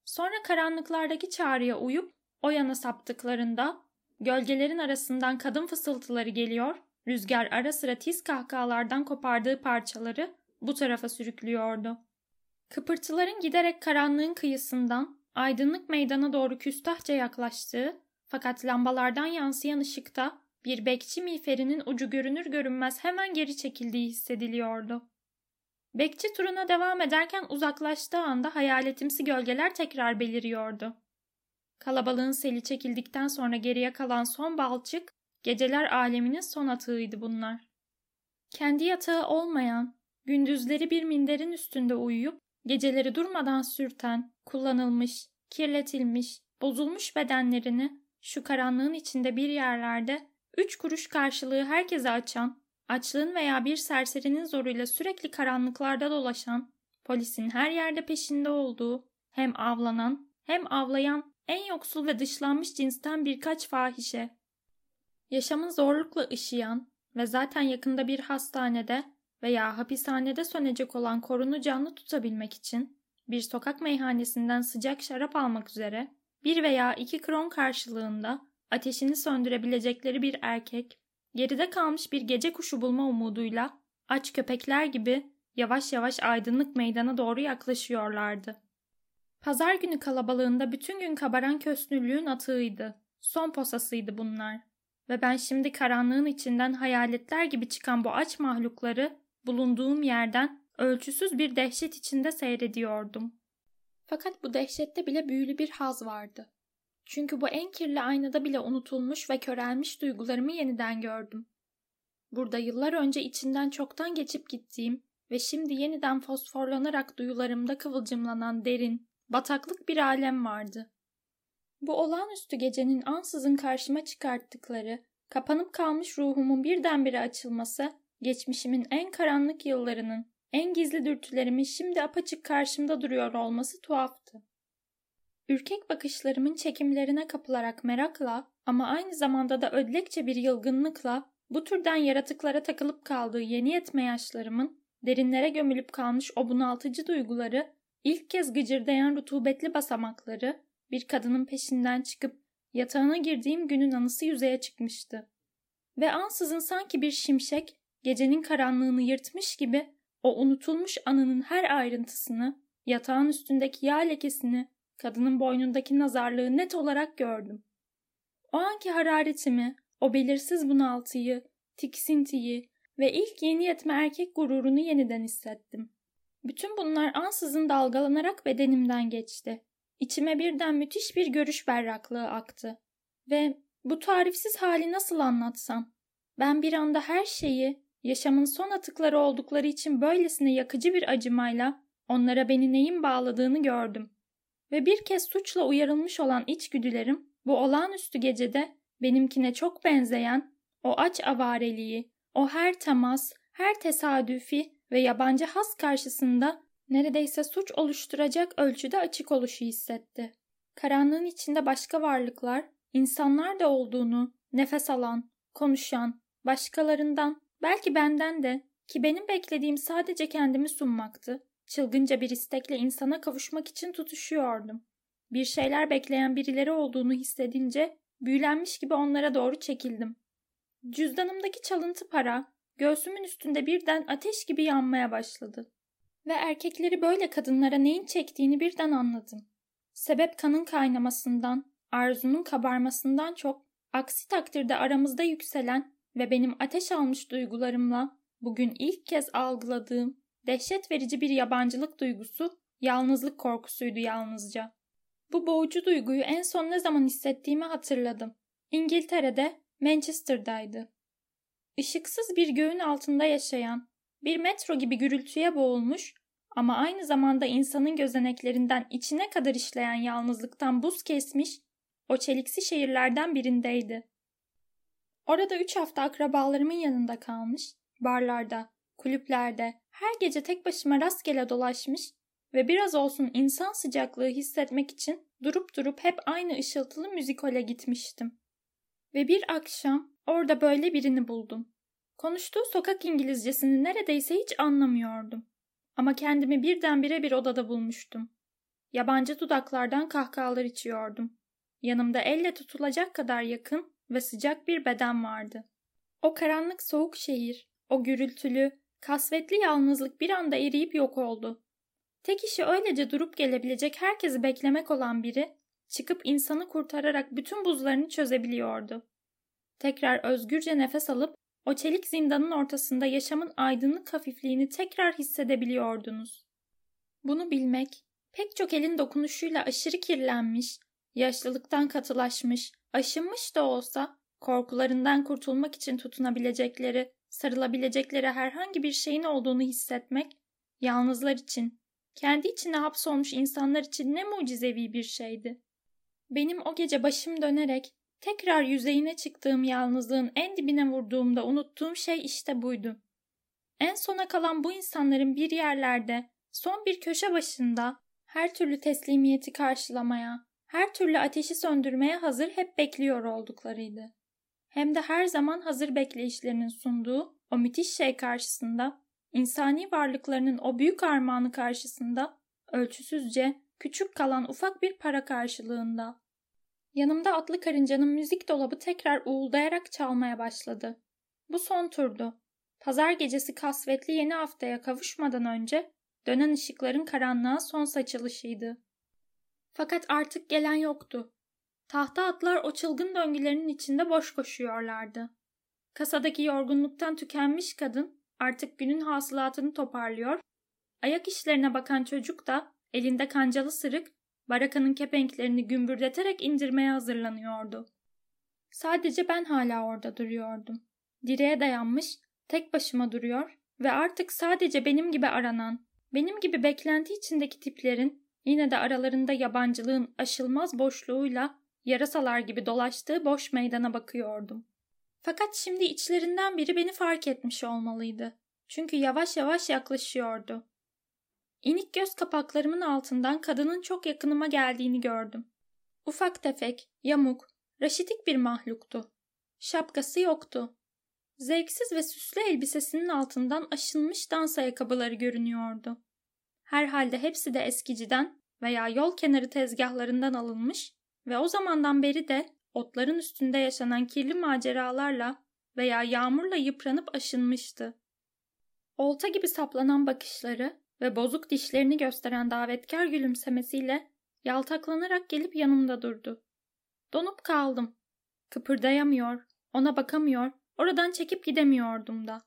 Speaker 1: Sonra karanlıklardaki çağrıya uyup o yana saptıklarında gölgelerin arasından kadın fısıltıları geliyor, rüzgar ara sıra tiz kahkahalardan kopardığı parçaları bu tarafa sürüklüyordu. Kıpırtıların giderek karanlığın kıyısından aydınlık meydana doğru küstahça yaklaştığı fakat lambalardan yansıyan ışıkta bir bekçi miğferinin ucu görünür görünmez hemen geri çekildiği hissediliyordu. Bekçi turuna devam ederken uzaklaştığı anda hayaletimsi gölgeler tekrar beliriyordu. Kalabalığın seli çekildikten sonra geriye kalan son balçık, geceler aleminin son atığıydı bunlar. Kendi yatağı olmayan, gündüzleri bir minderin üstünde uyuyup, geceleri durmadan sürten, kullanılmış, kirletilmiş, bozulmuş bedenlerini şu karanlığın içinde bir yerlerde üç kuruş karşılığı herkese açan, açlığın veya bir serserinin zoruyla sürekli karanlıklarda dolaşan, polisin her yerde peşinde olduğu, hem avlanan hem avlayan en yoksul ve dışlanmış cinsten birkaç fahişe. Yaşamın zorlukla ışıyan ve zaten yakında bir hastanede veya hapishanede sönecek olan korunu canlı tutabilmek için bir sokak meyhanesinden sıcak şarap almak üzere bir veya iki kron karşılığında ateşini söndürebilecekleri bir erkek, geride kalmış bir gece kuşu bulma umuduyla aç köpekler gibi yavaş yavaş aydınlık meydana doğru yaklaşıyorlardı. Pazar günü kalabalığında bütün gün kabaran kösnüllüğün atığıydı. Son posasıydı bunlar. Ve ben şimdi karanlığın içinden hayaletler gibi çıkan bu aç mahlukları bulunduğum yerden ölçüsüz bir dehşet içinde seyrediyordum. Fakat bu dehşette bile büyülü bir haz vardı. Çünkü bu en kirli aynada bile unutulmuş ve körelmiş duygularımı yeniden gördüm. Burada yıllar önce içinden çoktan geçip gittiğim ve şimdi yeniden fosforlanarak duyularımda kıvılcımlanan derin, bataklık bir alem vardı. Bu olağanüstü gecenin ansızın karşıma çıkarttıkları, kapanıp kalmış ruhumun birdenbire açılması, geçmişimin en karanlık yıllarının, en gizli dürtülerimin şimdi apaçık karşımda duruyor olması tuhaftı. Ürkek bakışlarımın çekimlerine kapılarak merakla ama aynı zamanda da ödlekçe bir yılgınlıkla bu türden yaratıklara takılıp kaldığı yeni yetme yaşlarımın derinlere gömülüp kalmış o bunaltıcı duyguları, ilk kez gıcırdayan rutubetli basamakları, bir kadının peşinden çıkıp yatağına girdiğim günün anısı yüzeye çıkmıştı. Ve ansızın sanki bir şimşek gecenin karanlığını yırtmış gibi o unutulmuş anının her ayrıntısını, yatağın üstündeki yağ lekesini, kadının boynundaki nazarlığı net olarak gördüm. O anki hararetimi, o belirsiz bunaltıyı, tiksintiyi ve ilk yeni yetme erkek gururunu yeniden hissettim. Bütün bunlar ansızın dalgalanarak bedenimden geçti. İçime birden müthiş bir görüş berraklığı aktı. Ve bu tarifsiz hali nasıl anlatsam? Ben bir anda her şeyi, yaşamın son atıkları oldukları için böylesine yakıcı bir acımayla onlara beni neyin bağladığını gördüm. Ve bir kez suçla uyarılmış olan içgüdülerim bu olağanüstü gecede benimkine çok benzeyen o aç avareliği, o her temas, her tesadüfi ve yabancı has karşısında neredeyse suç oluşturacak ölçüde açık oluşu hissetti. Karanlığın içinde başka varlıklar, insanlar da olduğunu, nefes alan, konuşan, başkalarından, belki benden de ki benim beklediğim sadece kendimi sunmaktı. Çılgınca bir istekle insana kavuşmak için tutuşuyordum. Bir şeyler bekleyen birileri olduğunu hissedince büyülenmiş gibi onlara doğru çekildim. Cüzdanımdaki çalıntı para göğsümün üstünde birden ateş gibi yanmaya başladı. Ve erkekleri böyle kadınlara neyin çektiğini birden anladım. Sebep kanın kaynamasından, arzunun kabarmasından çok, aksi takdirde aramızda yükselen ve benim ateş almış duygularımla bugün ilk kez algıladığım dehşet verici bir yabancılık duygusu, yalnızlık korkusuydu yalnızca. Bu boğucu duyguyu en son ne zaman hissettiğimi hatırladım. İngiltere'de, Manchester'daydı. Işıksız bir göğün altında yaşayan, bir metro gibi gürültüye boğulmuş ama aynı zamanda insanın gözeneklerinden içine kadar işleyen yalnızlıktan buz kesmiş, o çeliksi şehirlerden birindeydi. Orada üç hafta akrabalarımın yanında kalmış, barlarda, kulüplerde, her gece tek başıma rastgele dolaşmış ve biraz olsun insan sıcaklığı hissetmek için durup durup hep aynı ışıltılı müzikole gitmiştim. Ve bir akşam orada böyle birini buldum. Konuştuğu sokak İngilizcesini neredeyse hiç anlamıyordum. Ama kendimi birdenbire bir odada bulmuştum. Yabancı dudaklardan kahkahalar içiyordum. Yanımda elle tutulacak kadar yakın ve sıcak bir beden vardı. O karanlık soğuk şehir, o gürültülü, kasvetli yalnızlık bir anda eriyip yok oldu. Tek işi öylece durup gelebilecek herkesi beklemek olan biri, çıkıp insanı kurtararak bütün buzlarını çözebiliyordu. Tekrar özgürce nefes alıp o çelik zindanın ortasında yaşamın aydınlık hafifliğini tekrar hissedebiliyordunuz. Bunu bilmek, pek çok elin dokunuşuyla aşırı kirlenmiş, yaşlılıktan katılaşmış, aşınmış da olsa korkularından kurtulmak için tutunabilecekleri, sarılabilecekleri herhangi bir şeyin olduğunu hissetmek, yalnızlar için, kendi içine hapsolmuş insanlar için ne mucizevi bir şeydi. Benim o gece başım dönerek tekrar yüzeyine çıktığım yalnızlığın en dibine vurduğumda unuttuğum şey işte buydu. En sona kalan bu insanların bir yerlerde, son bir köşe başında her türlü teslimiyeti karşılamaya, her türlü ateşi söndürmeye hazır hep bekliyor olduklarıydı. Hem de her zaman hazır bekleyişlerinin sunduğu o müthiş şey karşısında, insani varlıklarının o büyük armağanı karşısında, ölçüsüzce küçük kalan ufak bir para karşılığında. Yanımda atlı karıncanın müzik dolabı tekrar uğuldayarak çalmaya başladı. Bu son turdu. Pazar gecesi kasvetli yeni haftaya kavuşmadan önce dönen ışıkların karanlığa son saçılışıydı. Fakat artık gelen yoktu. Tahta atlar o çılgın döngülerinin içinde boş koşuyorlardı. Kasadaki yorgunluktan tükenmiş kadın artık günün hasılatını toparlıyor, ayak işlerine bakan çocuk da elinde kancalı sırık, barakanın kepenklerini gümbürdeterek indirmeye hazırlanıyordu. Sadece ben hala orada duruyordum. Direğe dayanmış, tek başıma duruyor ve artık sadece benim gibi aranan, benim gibi beklenti içindeki tiplerin yine de aralarında yabancılığın aşılmaz boşluğuyla yarasalar gibi dolaştığı boş meydana bakıyordum. Fakat şimdi içlerinden biri beni fark etmiş olmalıydı. Çünkü yavaş yavaş yaklaşıyordu. İnik göz kapaklarımın altından kadının çok yakınıma geldiğini gördüm. Ufak tefek, yamuk, raşitik bir mahluktu. Şapkası yoktu. Zevksiz ve süslü elbisesinin altından aşınmış dans ayakkabıları görünüyordu. Herhalde hepsi de eskiciden veya yol kenarı tezgahlarından alınmış ve o zamandan beri de otların üstünde yaşanan kirli maceralarla veya yağmurla yıpranıp aşınmıştı. Olta gibi saplanan bakışları ve bozuk dişlerini gösteren davetkar gülümsemesiyle yaltaklanarak gelip yanımda durdu. Donup kaldım. Kıpırdayamıyor, ona bakamıyor, oradan çekip gidemiyordum da.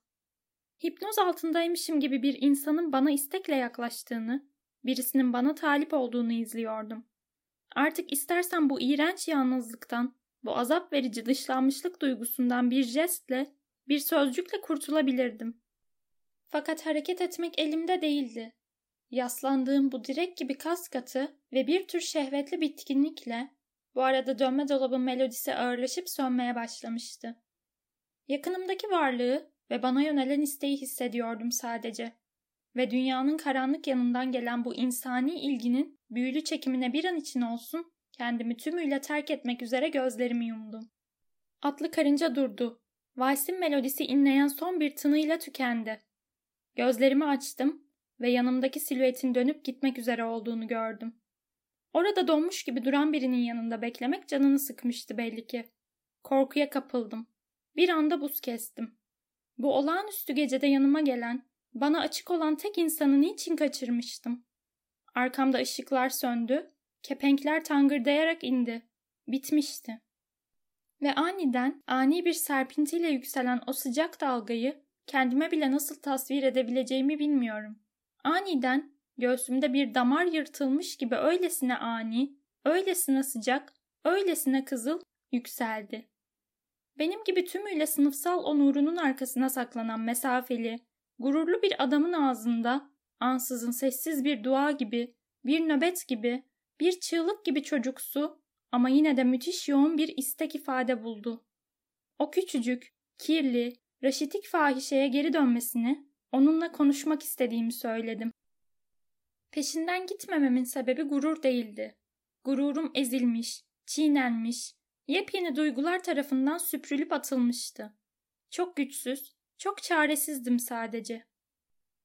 Speaker 1: Hipnoz altındaymışım gibi bir insanın bana istekle yaklaştığını, birisinin bana talip olduğunu izliyordum. Artık istersen bu iğrenç yalnızlıktan, bu azap verici dışlanmışlık duygusundan bir jestle, bir sözcükle kurtulabilirdim. Fakat hareket etmek elimde değildi. Yaslandığım bu direk gibi kas katı ve bir tür şehvetli bitkinlikle bu arada dönme dolabın melodisi ağırlaşıp sönmeye başlamıştı. Yakınımdaki varlığı ve bana yönelen isteği hissediyordum sadece. Ve dünyanın karanlık yanından gelen bu insani ilginin büyülü çekimine bir an için olsun kendimi tümüyle terk etmek üzere gözlerimi yumdum. Atlı karınca durdu. Valsin melodisi inleyen son bir tınıyla tükendi. Gözlerimi açtım ve yanımdaki silüetin dönüp gitmek üzere olduğunu gördüm. Orada donmuş gibi duran birinin yanında beklemek canını sıkmıştı belli ki. Korkuya kapıldım. Bir anda buz kestim. Bu olağanüstü gecede yanıma gelen, bana açık olan tek insanı niçin kaçırmıştım? Arkamda ışıklar söndü, kepenkler tangırdayarak indi. Bitmişti. Ve aniden, ani bir serpintiyle yükselen o sıcak dalgayı kendime bile nasıl tasvir edebileceğimi bilmiyorum. Aniden göğsümde bir damar yırtılmış gibi öylesine ani, öylesine sıcak, öylesine kızıl yükseldi. Benim gibi tümüyle sınıfsal onurunun arkasına saklanan mesafeli, gururlu bir adamın ağzında ansızın sessiz bir dua gibi, bir nöbet gibi, bir çığlık gibi çocuksu ama yine de müthiş yoğun bir istek ifade buldu. O küçücük, kirli, raşitik fahişeye geri dönmesini, onunla konuşmak istediğimi söyledim. Peşinden gitmememin sebebi gurur değildi. Gururum ezilmiş, çiğnenmiş, yepyeni duygular tarafından süprülüp atılmıştı. Çok güçsüz, çok çaresizdim sadece.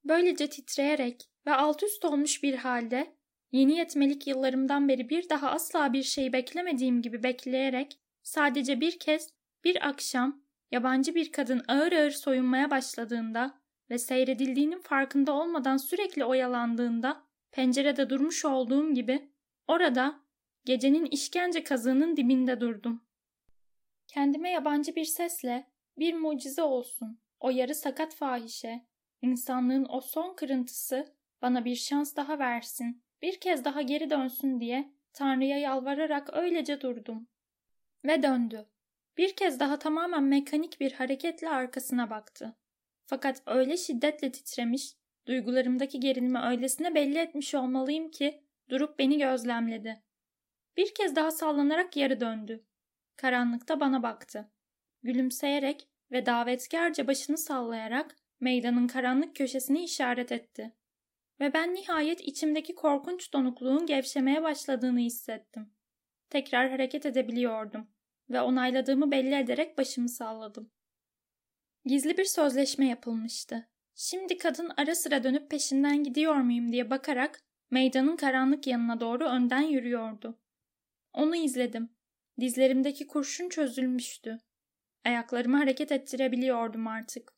Speaker 1: Böylece titreyerek ve alt üst olmuş bir halde yeni yetmelik yıllarımdan beri bir daha asla bir şey beklemediğim gibi bekleyerek sadece bir kez bir akşam yabancı bir kadın ağır ağır soyunmaya başladığında ve seyredildiğinin farkında olmadan sürekli oyalandığında pencerede durmuş olduğum gibi orada gecenin işkence kazığının dibinde durdum. Kendime yabancı bir sesle bir mucize olsun o yarı sakat fahişe, insanlığın o son kırıntısı bana bir şans daha versin, bir kez daha geri dönsün diye Tanrı'ya yalvararak öylece durdum. Ve döndü. Bir kez daha tamamen mekanik bir hareketle arkasına baktı. Fakat öyle şiddetle titremiş, duygularımdaki gerilimi öylesine belli etmiş olmalıyım ki durup beni gözlemledi. Bir kez daha sallanarak yarı döndü. Karanlıkta bana baktı. Gülümseyerek ve davetkarca başını sallayarak meydanın karanlık köşesini işaret etti. Ve ben nihayet içimdeki korkunç donukluğun gevşemeye başladığını hissettim. Tekrar hareket edebiliyordum ve onayladığımı belli ederek başımı salladım. Gizli bir sözleşme yapılmıştı. Şimdi kadın ara sıra dönüp peşinden gidiyor muyum diye bakarak meydanın karanlık yanına doğru önden yürüyordu. Onu izledim. Dizlerimdeki kurşun çözülmüştü. Ayaklarımı hareket ettirebiliyordum artık.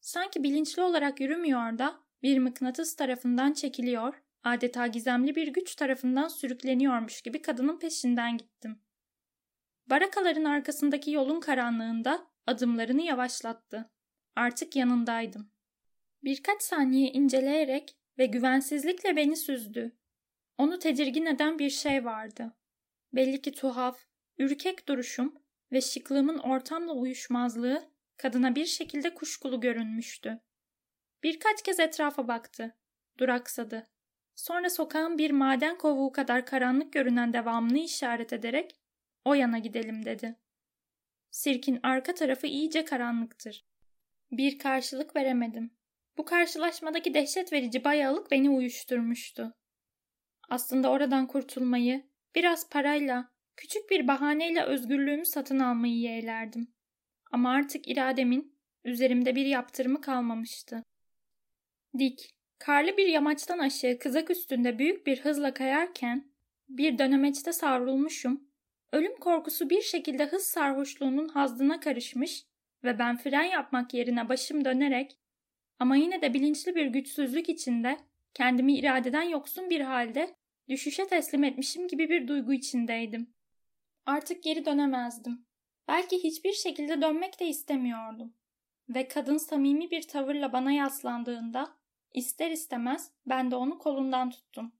Speaker 1: Sanki bilinçli olarak yürümüyor da bir mıknatıs tarafından çekiliyor, adeta gizemli bir güç tarafından sürükleniyormuş gibi kadının peşinden gittim. Barakaların arkasındaki yolun karanlığında adımlarını yavaşlattı. Artık yanındaydım. Birkaç saniye inceleyerek ve güvensizlikle beni süzdü. Onu tedirgin eden bir şey vardı. Belli ki tuhaf, ürkek duruşum ve şıklığımın ortamla uyuşmazlığı kadına bir şekilde kuşkulu görünmüştü. Birkaç kez etrafa baktı. Duraksadı. Sonra sokağın bir maden kovuğu kadar karanlık görünen devamını işaret ederek o yana gidelim dedi. Sirkin arka tarafı iyice karanlıktır. Bir karşılık veremedim. Bu karşılaşmadaki dehşet verici bayağılık beni uyuşturmuştu. Aslında oradan kurtulmayı, biraz parayla, küçük bir bahaneyle özgürlüğümü satın almayı yeğlerdim. Ama artık irademin üzerimde bir yaptırımı kalmamıştı. Dik, karlı bir yamaçtan aşağı kızak üstünde büyük bir hızla kayarken bir dönemeçte savrulmuşum. Ölüm korkusu bir şekilde hız sarhoşluğunun hazdına karışmış ve ben fren yapmak yerine başım dönerek ama yine de bilinçli bir güçsüzlük içinde kendimi iradeden yoksun bir halde düşüşe teslim etmişim gibi bir duygu içindeydim. Artık geri dönemezdim. Belki hiçbir şekilde dönmek de istemiyordum. Ve kadın samimi bir tavırla bana yaslandığında ister istemez ben de onu kolundan tuttum.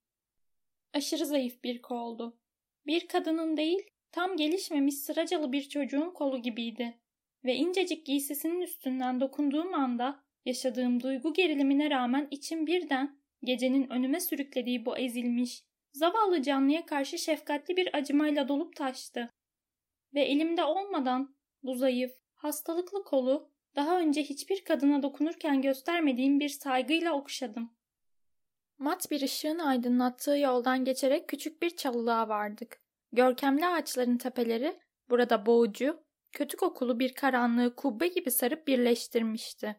Speaker 1: Aşırı zayıf bir koldu. Bir kadının değil, tam gelişmemiş sıracalı bir çocuğun kolu gibiydi. Ve incecik giysisinin üstünden dokunduğum anda yaşadığım duygu gerilimine rağmen içim birden gecenin önüme sürüklediği bu ezilmiş, zavallı canlıya karşı şefkatli bir acımayla dolup taştı. Ve elimde olmadan bu zayıf, hastalıklı kolu daha önce hiçbir kadına dokunurken göstermediğim bir saygıyla okşadım. Mat bir ışığın aydınlattığı yoldan geçerek küçük bir çalılığa vardık. Görkemli ağaçların tepeleri burada boğucu, kötü kokulu bir karanlığı kubbe gibi sarıp birleştirmişti.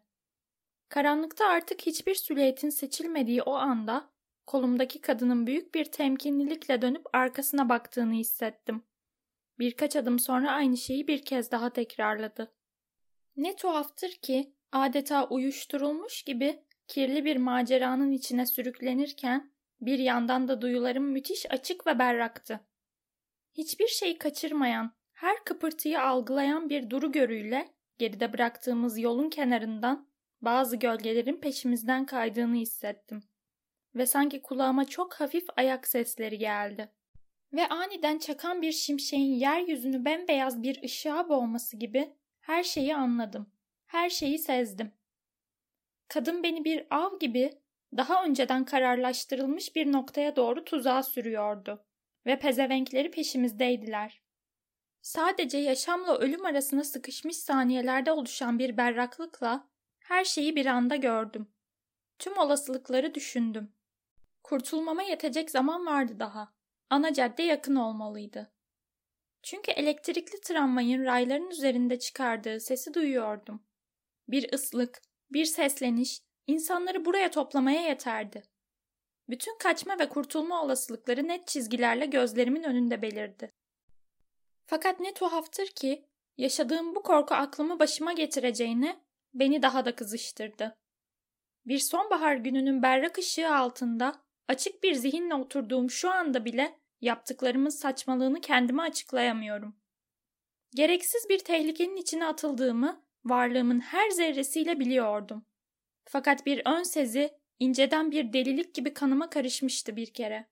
Speaker 1: Karanlıkta artık hiçbir sülyetin seçilmediği o anda kolumdaki kadının büyük bir temkinlilikle dönüp arkasına baktığını hissettim. Birkaç adım sonra aynı şeyi bir kez daha tekrarladı. Ne tuhaftır ki adeta uyuşturulmuş gibi kirli bir maceranın içine sürüklenirken bir yandan da duyularım müthiş açık ve berraktı. Hiçbir şeyi kaçırmayan, her kıpırtıyı algılayan bir duru görüyle geride bıraktığımız yolun kenarından bazı gölgelerin peşimizden kaydığını hissettim. Ve sanki kulağıma çok hafif ayak sesleri geldi. Ve aniden çakan bir şimşeğin yeryüzünü bembeyaz bir ışığa boğması gibi her şeyi anladım. Her şeyi sezdim. Kadın beni bir av gibi daha önceden kararlaştırılmış bir noktaya doğru tuzağa sürüyordu ve pezevenkleri peşimizdeydiler. Sadece yaşamla ölüm arasında sıkışmış saniyelerde oluşan bir berraklıkla her şeyi bir anda gördüm. Tüm olasılıkları düşündüm. Kurtulmama yetecek zaman vardı daha. Ana cadde yakın olmalıydı. Çünkü elektrikli tramvayın rayların üzerinde çıkardığı sesi duyuyordum. Bir ıslık, bir sesleniş insanları buraya toplamaya yeterdi. Bütün kaçma ve kurtulma olasılıkları net çizgilerle gözlerimin önünde belirdi. Fakat ne tuhaftır ki yaşadığım bu korku aklımı başıma getireceğine beni daha da kızıştırdı. Bir sonbahar gününün berrak ışığı altında açık bir zihinle oturduğum şu anda bile yaptıklarımın saçmalığını kendime açıklayamıyorum. Gereksiz bir tehlikenin içine atıldığımı varlığımın her zerresiyle biliyordum. Fakat bir ön sezi inceden bir delilik gibi kanıma karışmıştı bir kere.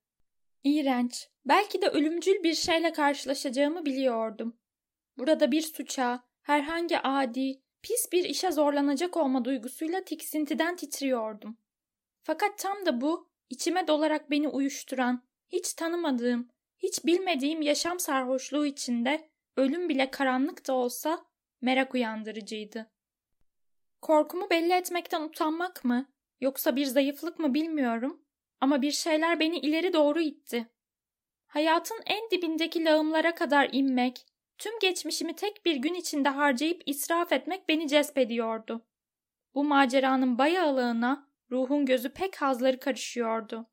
Speaker 1: İğrenç, belki de ölümcül bir şeyle karşılaşacağımı biliyordum. Burada bir suça, herhangi adi, pis bir işe zorlanacak olma duygusuyla tiksintiden titriyordum. Fakat tam da bu, içime dolarak beni uyuşturan, hiç tanımadığım, hiç bilmediğim yaşam sarhoşluğu içinde ölüm bile karanlık da olsa merak uyandırıcıydı. Korkumu belli etmekten utanmak mı, yoksa bir zayıflık mı bilmiyorum ama bir şeyler beni ileri doğru itti. Hayatın en dibindeki lağımlara kadar inmek, tüm geçmişimi tek bir gün içinde harcayıp israf etmek beni cezbediyordu. Bu maceranın bayağılığına ruhun gözü pek hazları karışıyordu.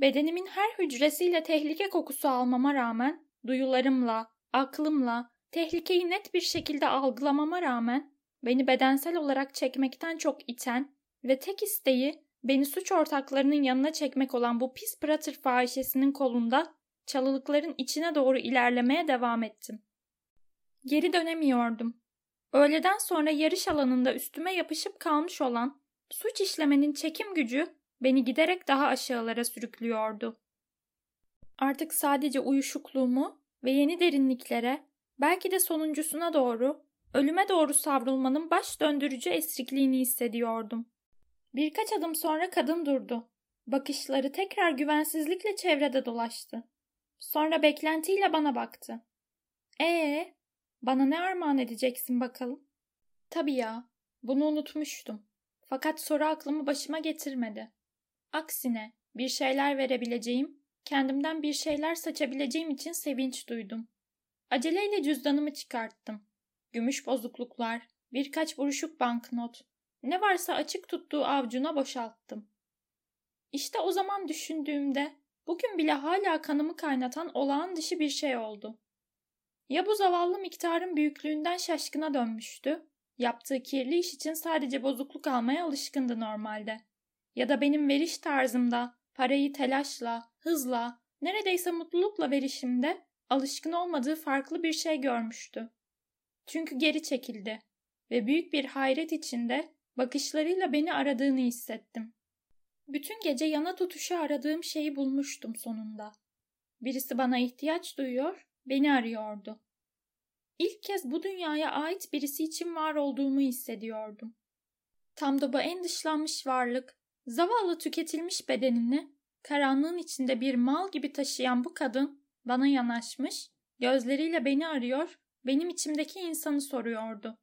Speaker 1: Bedenimin her hücresiyle tehlike kokusu almama rağmen, duyularımla, aklımla, tehlikeyi net bir şekilde algılamama rağmen, beni bedensel olarak çekmekten çok iten ve tek isteği beni suç ortaklarının yanına çekmek olan bu pis pratır fahişesinin kolunda çalılıkların içine doğru ilerlemeye devam ettim. Geri dönemiyordum. Öğleden sonra yarış alanında üstüme yapışıp kalmış olan suç işlemenin çekim gücü beni giderek daha aşağılara sürüklüyordu. Artık sadece uyuşukluğumu ve yeni derinliklere, belki de sonuncusuna doğru, ölüme doğru savrulmanın baş döndürücü esrikliğini hissediyordum. Birkaç adım sonra kadın durdu. Bakışları tekrar güvensizlikle çevrede dolaştı. Sonra beklentiyle bana baktı. Ee, bana ne armağan edeceksin bakalım? Tabii ya, bunu unutmuştum. Fakat soru aklımı başıma getirmedi. Aksine bir şeyler verebileceğim, kendimden bir şeyler saçabileceğim için sevinç duydum. Aceleyle cüzdanımı çıkarttım. Gümüş bozukluklar, birkaç buruşuk banknot, ne varsa açık tuttuğu avcuna boşalttım. İşte o zaman düşündüğümde bugün bile hala kanımı kaynatan olağan dışı bir şey oldu. Ya bu zavallı miktarın büyüklüğünden şaşkına dönmüştü, yaptığı kirli iş için sadece bozukluk almaya alışkındı normalde. Ya da benim veriş tarzımda, parayı telaşla, hızla, neredeyse mutlulukla verişimde alışkın olmadığı farklı bir şey görmüştü. Çünkü geri çekildi ve büyük bir hayret içinde bakışlarıyla beni aradığını hissettim. Bütün gece yana tutuşu aradığım şeyi bulmuştum sonunda. Birisi bana ihtiyaç duyuyor, beni arıyordu. İlk kez bu dünyaya ait birisi için var olduğumu hissediyordum. Tam bu en dışlanmış varlık, zavallı tüketilmiş bedenini karanlığın içinde bir mal gibi taşıyan bu kadın bana yanaşmış, gözleriyle beni arıyor, benim içimdeki insanı soruyordu.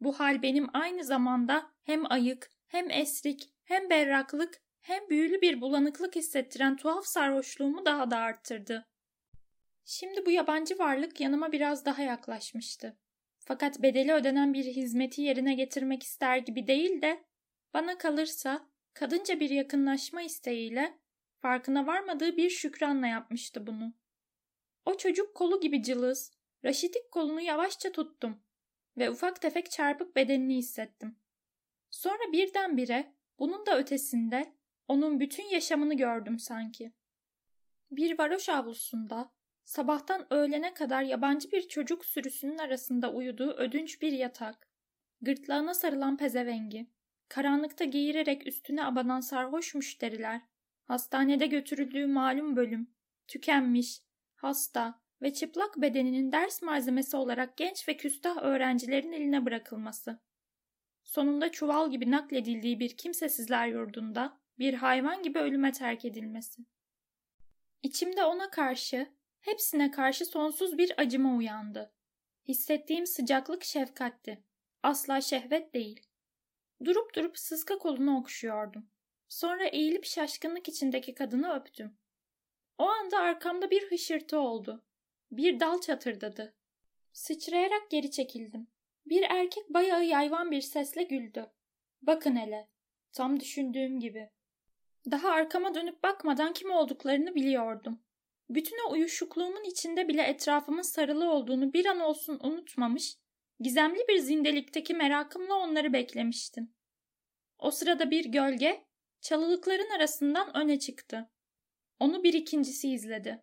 Speaker 1: Bu hal benim aynı zamanda hem ayık, hem esrik, hem berraklık, hem büyülü bir bulanıklık hissettiren tuhaf sarhoşluğumu daha da arttırdı. Şimdi bu yabancı varlık yanıma biraz daha yaklaşmıştı. Fakat bedeli ödenen bir hizmeti yerine getirmek ister gibi değil de, bana kalırsa kadınca bir yakınlaşma isteğiyle, farkına varmadığı bir şükranla yapmıştı bunu. O çocuk kolu gibi cılız, raşitik kolunu yavaşça tuttum ve ufak tefek çarpık bedenini hissettim. Sonra birdenbire bunun da ötesinde onun bütün yaşamını gördüm sanki. Bir varoş avlusunda sabahtan öğlene kadar yabancı bir çocuk sürüsünün arasında uyuduğu ödünç bir yatak, gırtlağına sarılan pezevengi, karanlıkta geğirerek üstüne abanan sarhoş müşteriler, hastanede götürüldüğü malum bölüm, tükenmiş, hasta, ve çıplak bedeninin ders malzemesi olarak genç ve küstah öğrencilerin eline bırakılması. Sonunda çuval gibi nakledildiği bir kimsesizler yurdunda bir hayvan gibi ölüme terk edilmesi. İçimde ona karşı, hepsine karşı sonsuz bir acıma uyandı. Hissettiğim sıcaklık şefkatti. Asla şehvet değil. Durup durup sıska kolunu okşuyordum. Sonra eğilip şaşkınlık içindeki kadını öptüm. O anda arkamda bir hışırtı oldu. Bir dal çatırdadı. Sıçrayarak geri çekildim. Bir erkek bayağı yayvan bir sesle güldü. Bakın hele. Tam düşündüğüm gibi. Daha arkama dönüp bakmadan kim olduklarını biliyordum. Bütün o uyuşukluğumun içinde bile etrafımın sarılı olduğunu bir an olsun unutmamış, gizemli bir zindelikteki merakımla onları beklemiştim. O sırada bir gölge, çalılıkların arasından öne çıktı. Onu bir ikincisi izledi.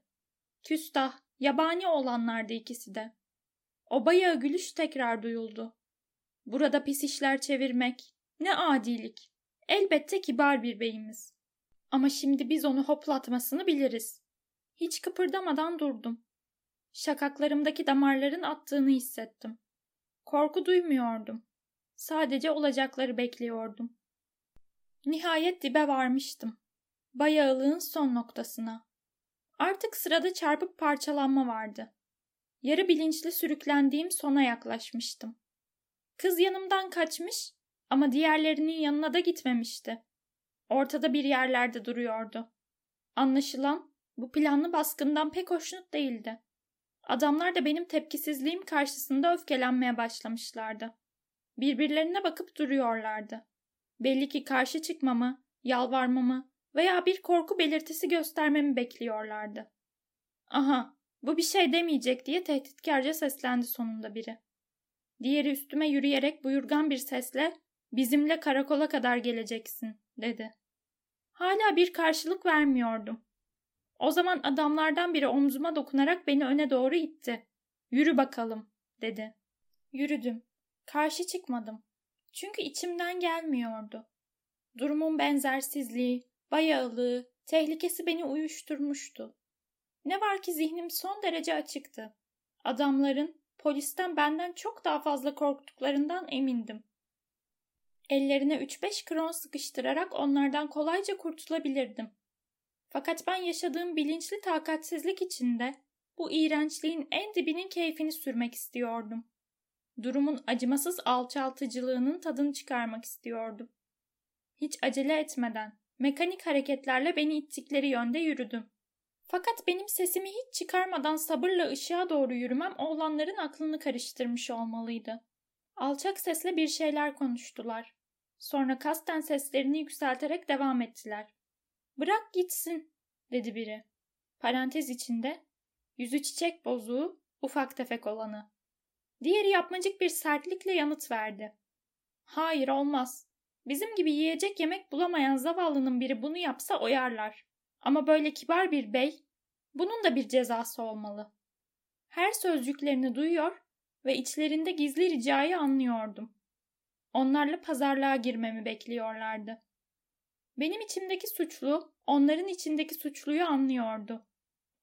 Speaker 1: Küstah, Yabani olanlardı ikisi de. O bayağı gülüş tekrar duyuldu. Burada pis işler çevirmek, ne adilik. Elbette kibar bir beyimiz. Ama şimdi biz onu hoplatmasını biliriz. Hiç kıpırdamadan durdum. Şakaklarımdaki damarların attığını hissettim. Korku duymuyordum. Sadece olacakları bekliyordum. Nihayet dibe varmıştım. Bayağılığın son noktasına. Artık sırada çarpıp parçalanma vardı. Yarı bilinçli sürüklendiğim sona yaklaşmıştım. Kız yanımdan kaçmış ama diğerlerinin yanına da gitmemişti. Ortada bir yerlerde duruyordu. Anlaşılan bu planlı baskından pek hoşnut değildi. Adamlar da benim tepkisizliğim karşısında öfkelenmeye başlamışlardı. Birbirlerine bakıp duruyorlardı. Belli ki karşı çıkmamı, yalvarmamı veya bir korku belirtisi göstermemi bekliyorlardı. Aha, bu bir şey demeyecek diye tehditkarca seslendi sonunda biri. Diğeri üstüme yürüyerek buyurgan bir sesle bizimle karakola kadar geleceksin dedi. Hala bir karşılık vermiyordum. O zaman adamlardan biri omzuma dokunarak beni öne doğru itti. Yürü bakalım dedi. Yürüdüm. Karşı çıkmadım. Çünkü içimden gelmiyordu. Durumun benzersizliği, bayağılığı, tehlikesi beni uyuşturmuştu. Ne var ki zihnim son derece açıktı. Adamların polisten benden çok daha fazla korktuklarından emindim. Ellerine 3-5 kron sıkıştırarak onlardan kolayca kurtulabilirdim. Fakat ben yaşadığım bilinçli takatsizlik içinde bu iğrençliğin en dibinin keyfini sürmek istiyordum. Durumun acımasız alçaltıcılığının tadını çıkarmak istiyordum. Hiç acele etmeden, mekanik hareketlerle beni ittikleri yönde yürüdüm. Fakat benim sesimi hiç çıkarmadan sabırla ışığa doğru yürümem oğlanların aklını karıştırmış olmalıydı. Alçak sesle bir şeyler konuştular. Sonra kasten seslerini yükselterek devam ettiler. Bırak gitsin, dedi biri. Parantez içinde, yüzü çiçek bozuğu, ufak tefek olanı. Diğeri yapmacık bir sertlikle yanıt verdi. Hayır olmaz. Bizim gibi yiyecek yemek bulamayan zavallının biri bunu yapsa oyarlar. Ama böyle kibar bir bey, bunun da bir cezası olmalı. Her sözcüklerini duyuyor ve içlerinde gizli ricayı anlıyordum. Onlarla pazarlığa girmemi bekliyorlardı. Benim içimdeki suçlu, onların içindeki suçluyu anlıyordu.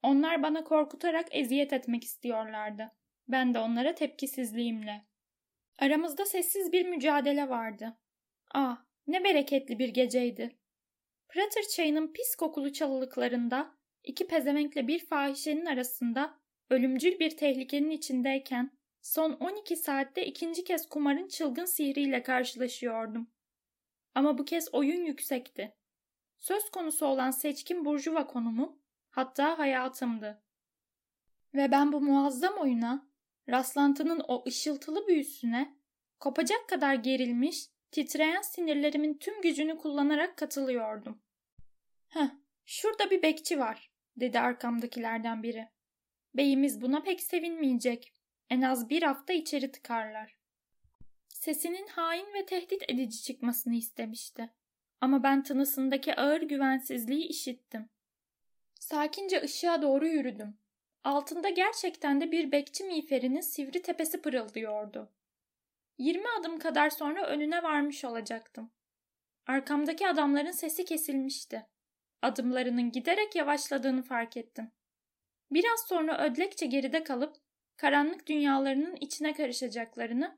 Speaker 1: Onlar bana korkutarak eziyet etmek istiyorlardı. Ben de onlara tepkisizliğimle. Aramızda sessiz bir mücadele vardı. Ah, ne bereketli bir geceydi. Prater çayının pis kokulu çalılıklarında iki pezevenkle bir fahişenin arasında ölümcül bir tehlikenin içindeyken son 12 saatte ikinci kez kumarın çılgın sihriyle karşılaşıyordum. Ama bu kez oyun yüksekti. Söz konusu olan seçkin burjuva konumu hatta hayatımdı. Ve ben bu muazzam oyuna, rastlantının o ışıltılı büyüsüne, kopacak kadar gerilmiş, titreyen sinirlerimin tüm gücünü kullanarak katılıyordum. Heh, şurada bir bekçi var, dedi arkamdakilerden biri. Beyimiz buna pek sevinmeyecek. En az bir hafta içeri tıkarlar. Sesinin hain ve tehdit edici çıkmasını istemişti. Ama ben tınısındaki ağır güvensizliği işittim. Sakince ışığa doğru yürüdüm. Altında gerçekten de bir bekçi miğferinin sivri tepesi pırıldıyordu. Yirmi adım kadar sonra önüne varmış olacaktım. Arkamdaki adamların sesi kesilmişti. Adımlarının giderek yavaşladığını fark ettim. Biraz sonra ödlekçe geride kalıp karanlık dünyalarının içine karışacaklarını,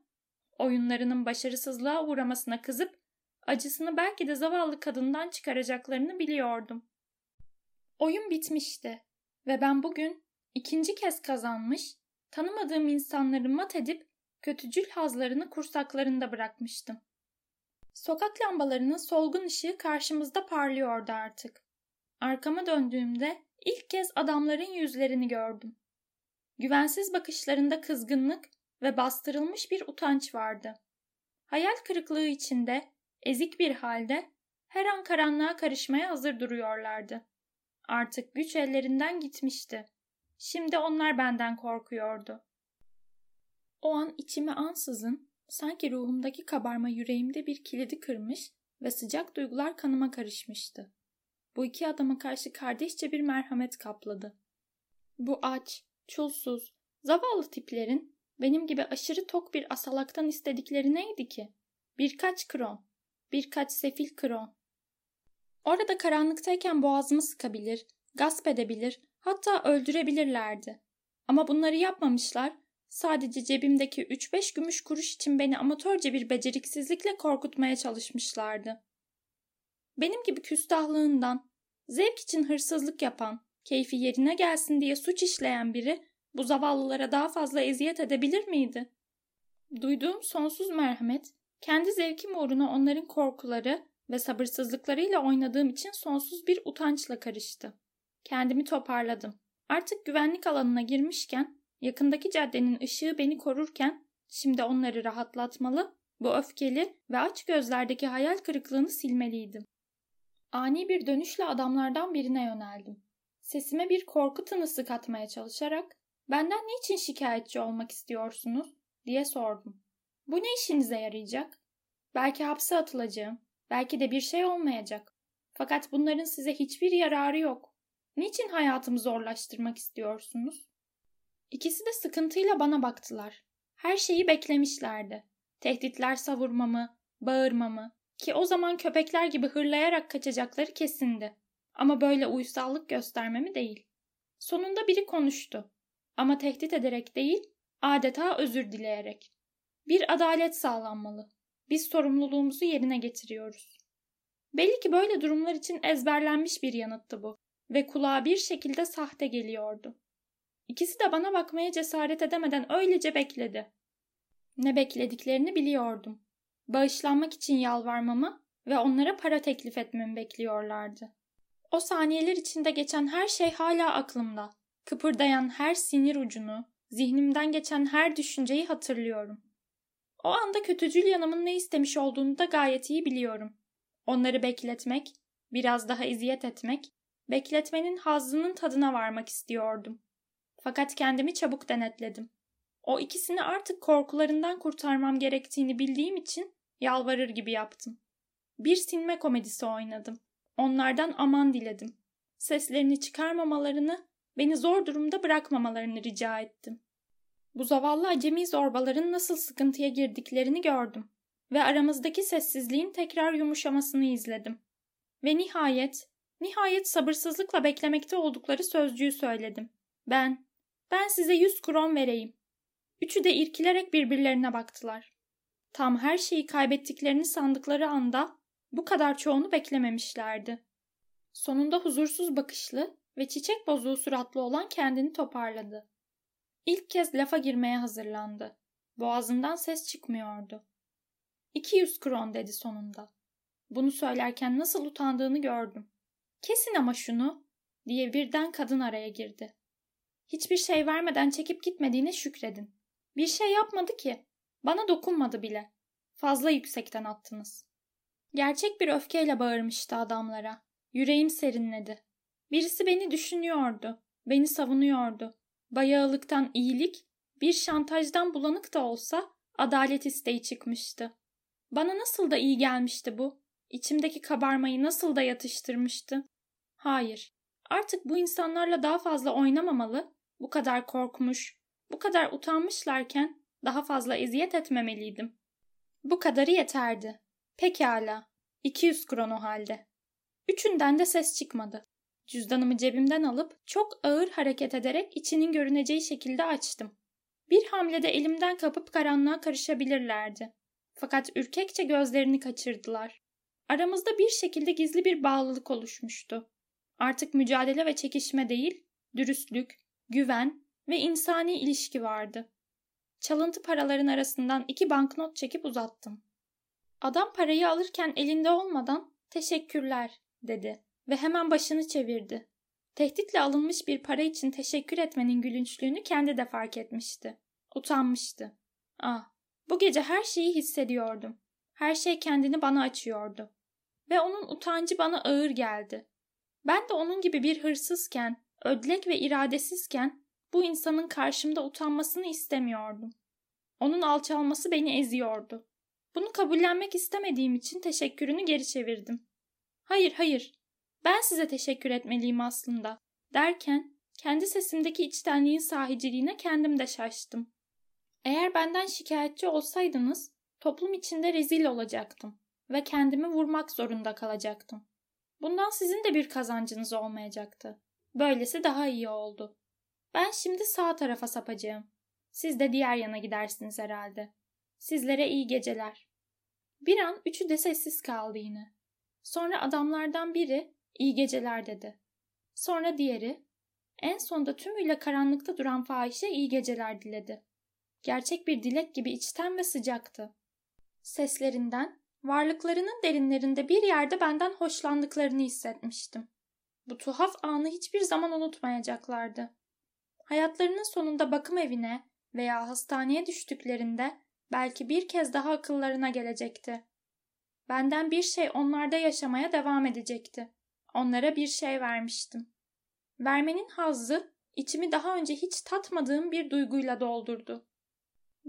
Speaker 1: oyunlarının başarısızlığa uğramasına kızıp acısını belki de zavallı kadından çıkaracaklarını biliyordum. Oyun bitmişti ve ben bugün ikinci kez kazanmış, tanımadığım insanları mat edip kötücül hazlarını kursaklarında bırakmıştım. Sokak lambalarının solgun ışığı karşımızda parlıyordu artık. Arkama döndüğümde ilk kez adamların yüzlerini gördüm. Güvensiz bakışlarında kızgınlık ve bastırılmış bir utanç vardı. Hayal kırıklığı içinde, ezik bir halde her an karanlığa karışmaya hazır duruyorlardı. Artık güç ellerinden gitmişti. Şimdi onlar benden korkuyordu. O an içimi ansızın, sanki ruhumdaki kabarma yüreğimde bir kilidi kırmış ve sıcak duygular kanıma karışmıştı. Bu iki adama karşı kardeşçe bir merhamet kapladı. Bu aç, çulsuz, zavallı tiplerin benim gibi aşırı tok bir asalaktan istedikleri neydi ki? Birkaç kron, birkaç sefil kron. Orada karanlıktayken boğazımı sıkabilir, gasp edebilir, hatta öldürebilirlerdi. Ama bunları yapmamışlar, sadece cebimdeki 3-5 gümüş kuruş için beni amatörce bir beceriksizlikle korkutmaya çalışmışlardı. Benim gibi küstahlığından, zevk için hırsızlık yapan, keyfi yerine gelsin diye suç işleyen biri bu zavallılara daha fazla eziyet edebilir miydi? Duyduğum sonsuz merhamet, kendi zevkim uğruna onların korkuları ve sabırsızlıklarıyla oynadığım için sonsuz bir utançla karıştı. Kendimi toparladım. Artık güvenlik alanına girmişken, yakındaki caddenin ışığı beni korurken, şimdi onları rahatlatmalı, bu öfkeli ve aç gözlerdeki hayal kırıklığını silmeliydim. Ani bir dönüşle adamlardan birine yöneldim. Sesime bir korku tınısı katmaya çalışarak benden niçin şikayetçi olmak istiyorsunuz diye sordum. Bu ne işinize yarayacak? Belki hapse atılacağım, belki de bir şey olmayacak. Fakat bunların size hiçbir yararı yok. Niçin hayatımı zorlaştırmak istiyorsunuz? İkisi de sıkıntıyla bana baktılar. Her şeyi beklemişlerdi. Tehditler savurmamı, bağırmamı ki o zaman köpekler gibi hırlayarak kaçacakları kesindi. Ama böyle uysallık göstermemi değil. Sonunda biri konuştu. Ama tehdit ederek değil, adeta özür dileyerek. Bir adalet sağlanmalı. Biz sorumluluğumuzu yerine getiriyoruz. Belli ki böyle durumlar için ezberlenmiş bir yanıttı bu ve kulağa bir şekilde sahte geliyordu. İkisi de bana bakmaya cesaret edemeden öylece bekledi. Ne beklediklerini biliyordum. Bağışlanmak için yalvarmamı ve onlara para teklif etmemi bekliyorlardı. O saniyeler içinde geçen her şey hala aklımda. Kıpırdayan her sinir ucunu, zihnimden geçen her düşünceyi hatırlıyorum. O anda kötücül yanımın ne istemiş olduğunu da gayet iyi biliyorum. Onları bekletmek, biraz daha eziyet etmek, bekletmenin hazzının tadına varmak istiyordum. Fakat kendimi çabuk denetledim. O ikisini artık korkularından kurtarmam gerektiğini bildiğim için yalvarır gibi yaptım. Bir sinme komedisi oynadım. Onlardan aman diledim. Seslerini çıkarmamalarını, beni zor durumda bırakmamalarını rica ettim. Bu zavallı acemi zorbaların nasıl sıkıntıya girdiklerini gördüm ve aramızdaki sessizliğin tekrar yumuşamasını izledim. Ve nihayet, nihayet sabırsızlıkla beklemekte oldukları sözcüğü söyledim. Ben, ben size yüz kron vereyim. Üçü de irkilerek birbirlerine baktılar. Tam her şeyi kaybettiklerini sandıkları anda bu kadar çoğunu beklememişlerdi. Sonunda huzursuz bakışlı ve çiçek bozuğu suratlı olan kendini toparladı. İlk kez lafa girmeye hazırlandı. Boğazından ses çıkmıyordu. 200 kron dedi sonunda. Bunu söylerken nasıl utandığını gördüm. Kesin ama şunu diye birden kadın araya girdi. Hiçbir şey vermeden çekip gitmediğine şükredin. Bir şey yapmadı ki. Bana dokunmadı bile. Fazla yüksekten attınız. Gerçek bir öfkeyle bağırmıştı adamlara. Yüreğim serinledi. Birisi beni düşünüyordu. Beni savunuyordu. Bayağılıktan iyilik, bir şantajdan bulanık da olsa adalet isteği çıkmıştı. Bana nasıl da iyi gelmişti bu. İçimdeki kabarmayı nasıl da yatıştırmıştı. Hayır, artık bu insanlarla daha fazla oynamamalı, bu kadar korkmuş, bu kadar utanmışlarken daha fazla eziyet etmemeliydim. Bu kadarı yeterdi. Pekala. 200 krono halde. Üçünden de ses çıkmadı. Cüzdanımı cebimden alıp çok ağır hareket ederek içinin görüneceği şekilde açtım. Bir hamlede elimden kapıp karanlığa karışabilirlerdi. Fakat ürkekçe gözlerini kaçırdılar. Aramızda bir şekilde gizli bir bağlılık oluşmuştu. Artık mücadele ve çekişme değil, dürüstlük, güven ve insani ilişki vardı. Çalıntı paraların arasından iki banknot çekip uzattım. Adam parayı alırken elinde olmadan teşekkürler dedi ve hemen başını çevirdi. Tehditle alınmış bir para için teşekkür etmenin gülünçlüğünü kendi de fark etmişti. Utanmıştı. Ah, bu gece her şeyi hissediyordum. Her şey kendini bana açıyordu. Ve onun utancı bana ağır geldi. Ben de onun gibi bir hırsızken, ödlek ve iradesizken bu insanın karşımda utanmasını istemiyordum. Onun alçalması beni eziyordu. Bunu kabullenmek istemediğim için teşekkürünü geri çevirdim. Hayır, hayır. Ben size teşekkür etmeliyim aslında. Derken kendi sesimdeki içtenliğin sahiciliğine kendim de şaştım. Eğer benden şikayetçi olsaydınız toplum içinde rezil olacaktım ve kendimi vurmak zorunda kalacaktım. Bundan sizin de bir kazancınız olmayacaktı. Böylesi daha iyi oldu. Ben şimdi sağ tarafa sapacağım. Siz de diğer yana gidersiniz herhalde. Sizlere iyi geceler. Bir an üçü de sessiz kaldı yine. Sonra adamlardan biri iyi geceler dedi. Sonra diğeri, en sonda tümüyle karanlıkta duran fahişe iyi geceler diledi. Gerçek bir dilek gibi içten ve sıcaktı. Seslerinden, varlıklarının derinlerinde bir yerde benden hoşlandıklarını hissetmiştim. Bu tuhaf anı hiçbir zaman unutmayacaklardı. Hayatlarının sonunda bakım evine veya hastaneye düştüklerinde belki bir kez daha akıllarına gelecekti. Benden bir şey onlarda yaşamaya devam edecekti. Onlara bir şey vermiştim. Vermenin hazzı içimi daha önce hiç tatmadığım bir duyguyla doldurdu.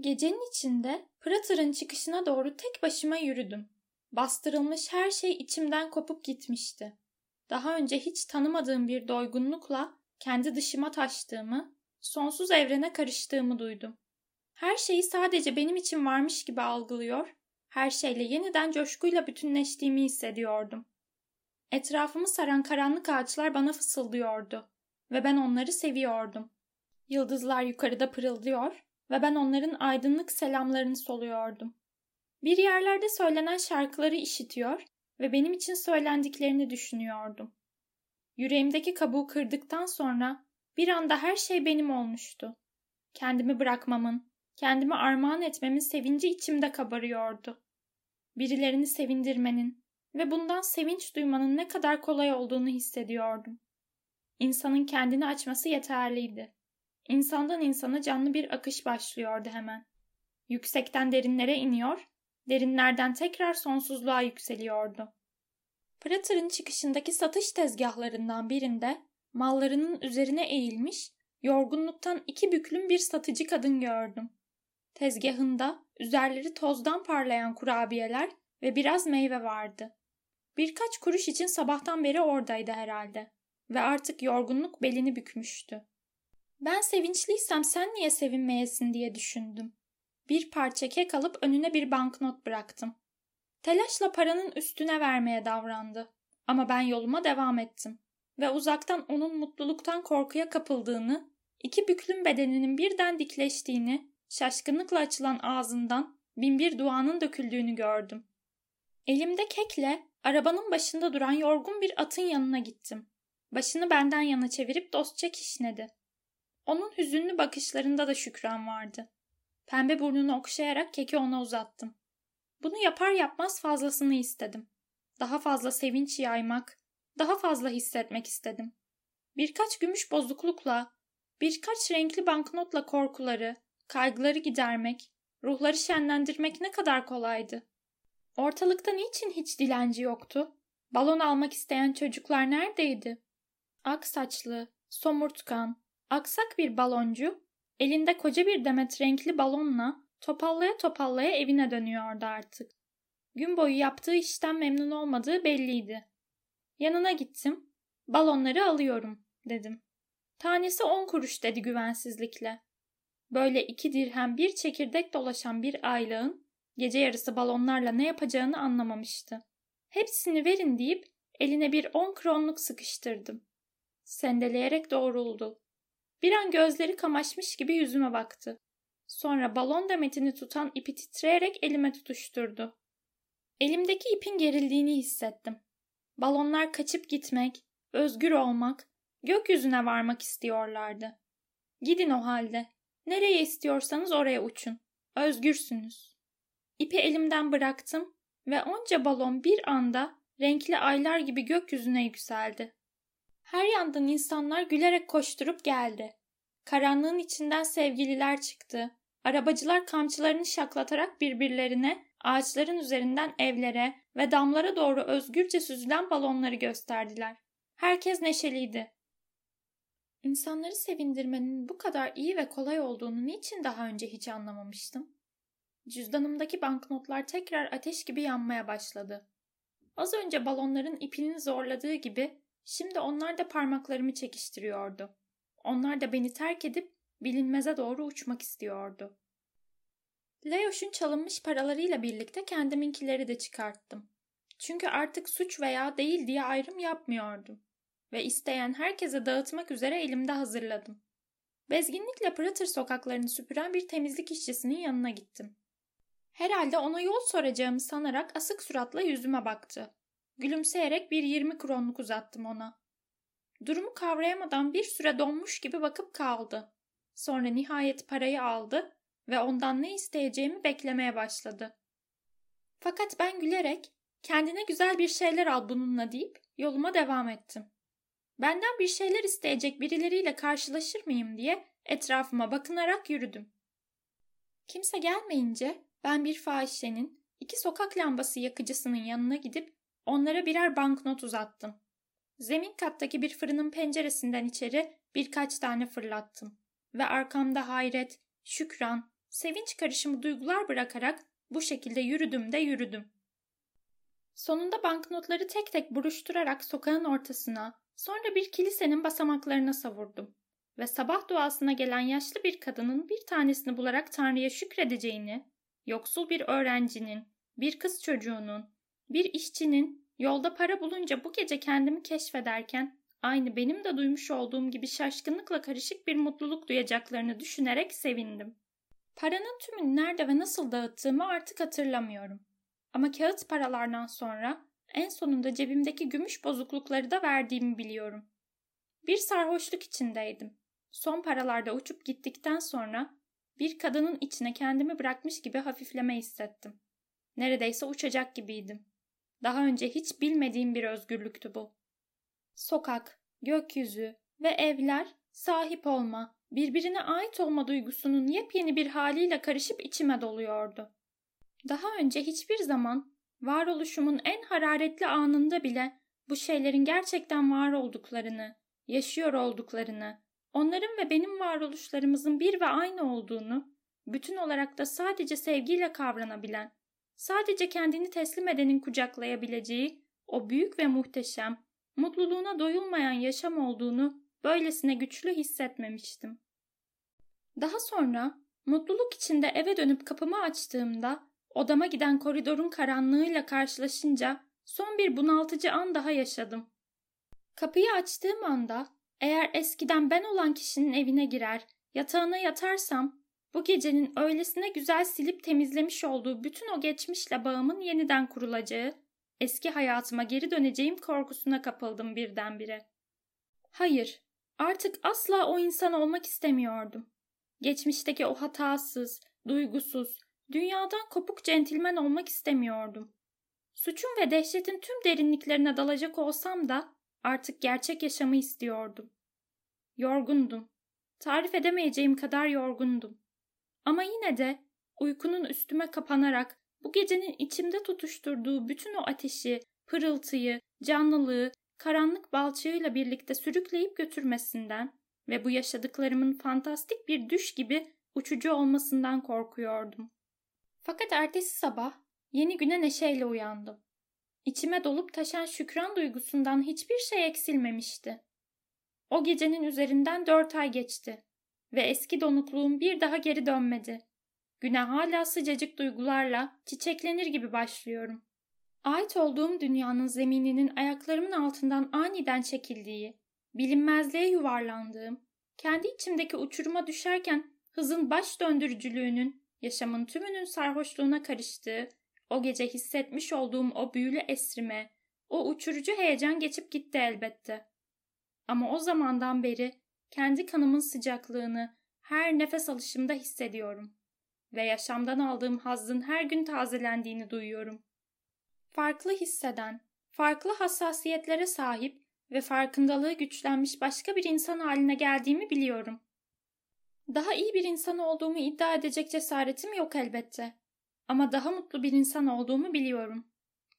Speaker 1: Gecenin içinde Prather'ın çıkışına doğru tek başıma yürüdüm. Bastırılmış her şey içimden kopup gitmişti. Daha önce hiç tanımadığım bir doygunlukla kendi dışıma taştığımı, sonsuz evrene karıştığımı duydum. Her şeyi sadece benim için varmış gibi algılıyor, her şeyle yeniden coşkuyla bütünleştiğimi hissediyordum. Etrafımı saran karanlık ağaçlar bana fısıldıyordu. ve ben onları seviyordum. Yıldızlar yukarıda pırıldıyor ve ben onların aydınlık selamlarını soluyordum. Bir yerlerde söylenen şarkıları işitiyor ve benim için söylendiklerini düşünüyordum. Yüreğimdeki kabuğu kırdıktan sonra bir anda her şey benim olmuştu. Kendimi bırakmamın, kendimi armağan etmemin sevinci içimde kabarıyordu. Birilerini sevindirmenin ve bundan sevinç duymanın ne kadar kolay olduğunu hissediyordum. İnsanın kendini açması yeterliydi. İnsandan insana canlı bir akış başlıyordu hemen. Yüksekten derinlere iniyor, derinlerden tekrar sonsuzluğa yükseliyordu. Prather'ın çıkışındaki satış tezgahlarından birinde mallarının üzerine eğilmiş, yorgunluktan iki büklüm bir satıcı kadın gördüm. Tezgahında üzerleri tozdan parlayan kurabiyeler ve biraz meyve vardı. Birkaç kuruş için sabahtan beri oradaydı herhalde ve artık yorgunluk belini bükmüştü. Ben sevinçliysem sen niye sevinmeyesin diye düşündüm. Bir parça kek alıp önüne bir banknot bıraktım. Telaşla paranın üstüne vermeye davrandı. Ama ben yoluma devam ettim. Ve uzaktan onun mutluluktan korkuya kapıldığını, iki büklüm bedeninin birden dikleştiğini, şaşkınlıkla açılan ağzından binbir duanın döküldüğünü gördüm. Elimde kekle arabanın başında duran yorgun bir atın yanına gittim. Başını benden yana çevirip dostça kişnedi. Onun hüzünlü bakışlarında da şükran vardı. Pembe burnunu okşayarak keki ona uzattım. Bunu yapar yapmaz fazlasını istedim. Daha fazla sevinç yaymak, daha fazla hissetmek istedim. Birkaç gümüş bozuklukla, birkaç renkli banknotla korkuları, kaygıları gidermek, ruhları şenlendirmek ne kadar kolaydı. Ortalıkta niçin hiç dilenci yoktu? Balon almak isteyen çocuklar neredeydi? Ak saçlı, somurtkan, aksak bir baloncu, elinde koca bir demet renkli balonla topallaya topallaya evine dönüyordu artık. Gün boyu yaptığı işten memnun olmadığı belliydi. Yanına gittim. Balonları alıyorum dedim. Tanesi on kuruş dedi güvensizlikle. Böyle iki dirhem bir çekirdek dolaşan bir aylığın gece yarısı balonlarla ne yapacağını anlamamıştı. Hepsini verin deyip eline bir on kronluk sıkıştırdım. Sendeleyerek doğruldu. Bir an gözleri kamaşmış gibi yüzüme baktı. Sonra balon demetini tutan ipi titreyerek elime tutuşturdu. Elimdeki ipin gerildiğini hissettim. Balonlar kaçıp gitmek, özgür olmak, gökyüzüne varmak istiyorlardı. Gidin o halde. Nereye istiyorsanız oraya uçun. Özgürsünüz. İpi elimden bıraktım ve onca balon bir anda renkli aylar gibi gökyüzüne yükseldi. Her yandan insanlar gülerek koşturup geldi. Karanlığın içinden sevgililer çıktı. Arabacılar kamçılarını şaklatarak birbirlerine ağaçların üzerinden evlere ve damlara doğru özgürce süzülen balonları gösterdiler. Herkes neşeliydi. İnsanları sevindirmenin bu kadar iyi ve kolay olduğunu niçin daha önce hiç anlamamıştım? Cüzdanımdaki banknotlar tekrar ateş gibi yanmaya başladı. Az önce balonların ipini zorladığı gibi şimdi onlar da parmaklarımı çekiştiriyordu. Onlar da beni terk edip bilinmeze doğru uçmak istiyordu. Leoş'un çalınmış paralarıyla birlikte kendiminkileri de çıkarttım. Çünkü artık suç veya değil diye ayrım yapmıyordum. Ve isteyen herkese dağıtmak üzere elimde hazırladım. Bezginlikle Prater sokaklarını süpüren bir temizlik işçisinin yanına gittim. Herhalde ona yol soracağımı sanarak asık suratla yüzüme baktı. Gülümseyerek bir yirmi kronluk uzattım ona. Durumu kavrayamadan bir süre donmuş gibi bakıp kaldı. Sonra nihayet parayı aldı ve ondan ne isteyeceğimi beklemeye başladı. Fakat ben gülerek kendine güzel bir şeyler al bununla deyip yoluma devam ettim. Benden bir şeyler isteyecek birileriyle karşılaşır mıyım diye etrafıma bakınarak yürüdüm. Kimse gelmeyince ben bir fahişenin iki sokak lambası yakıcısının yanına gidip onlara birer banknot uzattım. Zemin kattaki bir fırının penceresinden içeri birkaç tane fırlattım ve arkamda hayret, şükran, sevinç karışımı duygular bırakarak bu şekilde yürüdüm de yürüdüm. Sonunda banknotları tek tek buruşturarak sokağın ortasına, sonra bir kilisenin basamaklarına savurdum ve sabah duasına gelen yaşlı bir kadının bir tanesini bularak Tanrı'ya şükredeceğini, yoksul bir öğrencinin, bir kız çocuğunun, bir işçinin yolda para bulunca bu gece kendimi keşfederken aynı benim de duymuş olduğum gibi şaşkınlıkla karışık bir mutluluk duyacaklarını düşünerek sevindim. Paranın tümünü nerede ve nasıl dağıttığımı artık hatırlamıyorum. Ama kağıt paralardan sonra en sonunda cebimdeki gümüş bozuklukları da verdiğimi biliyorum. Bir sarhoşluk içindeydim. Son paralarda uçup gittikten sonra bir kadının içine kendimi bırakmış gibi hafifleme hissettim. Neredeyse uçacak gibiydim. Daha önce hiç bilmediğim bir özgürlüktü bu. Sokak, gökyüzü ve evler sahip olma, birbirine ait olma duygusunun yepyeni bir haliyle karışıp içime doluyordu. Daha önce hiçbir zaman varoluşumun en hararetli anında bile bu şeylerin gerçekten var olduklarını, yaşıyor olduklarını, onların ve benim varoluşlarımızın bir ve aynı olduğunu, bütün olarak da sadece sevgiyle kavranabilen, sadece kendini teslim edenin kucaklayabileceği o büyük ve muhteşem, mutluluğuna doyulmayan yaşam olduğunu böylesine güçlü hissetmemiştim. Daha sonra mutluluk içinde eve dönüp kapımı açtığımda odama giden koridorun karanlığıyla karşılaşınca son bir bunaltıcı an daha yaşadım. Kapıyı açtığım anda eğer eskiden ben olan kişinin evine girer, yatağına yatarsam bu gecenin öylesine güzel silip temizlemiş olduğu bütün o geçmişle bağımın yeniden kurulacağı, eski hayatıma geri döneceğim korkusuna kapıldım birdenbire. Hayır, artık asla o insan olmak istemiyordum. Geçmişteki o hatasız, duygusuz, dünyadan kopuk centilmen olmak istemiyordum. Suçun ve dehşetin tüm derinliklerine dalacak olsam da artık gerçek yaşamı istiyordum. Yorgundum. Tarif edemeyeceğim kadar yorgundum. Ama yine de uykunun üstüme kapanarak bu gecenin içimde tutuşturduğu bütün o ateşi, pırıltıyı, canlılığı, karanlık balçığıyla birlikte sürükleyip götürmesinden ve bu yaşadıklarımın fantastik bir düş gibi uçucu olmasından korkuyordum. Fakat ertesi sabah yeni güne neşeyle uyandım. İçime dolup taşan şükran duygusundan hiçbir şey eksilmemişti. O gecenin üzerinden dört ay geçti ve eski donukluğum bir daha geri dönmedi. Güne hala sıcacık duygularla çiçeklenir gibi başlıyorum. Ait olduğum dünyanın zemininin ayaklarımın altından aniden çekildiği, bilinmezliğe yuvarlandığım, kendi içimdeki uçuruma düşerken hızın baş döndürücülüğünün, yaşamın tümünün sarhoşluğuna karıştığı, o gece hissetmiş olduğum o büyülü esrime, o uçurucu heyecan geçip gitti elbette. Ama o zamandan beri kendi kanımın sıcaklığını her nefes alışımda hissediyorum ve yaşamdan aldığım hazzın her gün tazelendiğini duyuyorum. Farklı hisseden, farklı hassasiyetlere sahip ve farkındalığı güçlenmiş başka bir insan haline geldiğimi biliyorum. Daha iyi bir insan olduğumu iddia edecek cesaretim yok elbette. Ama daha mutlu bir insan olduğumu biliyorum.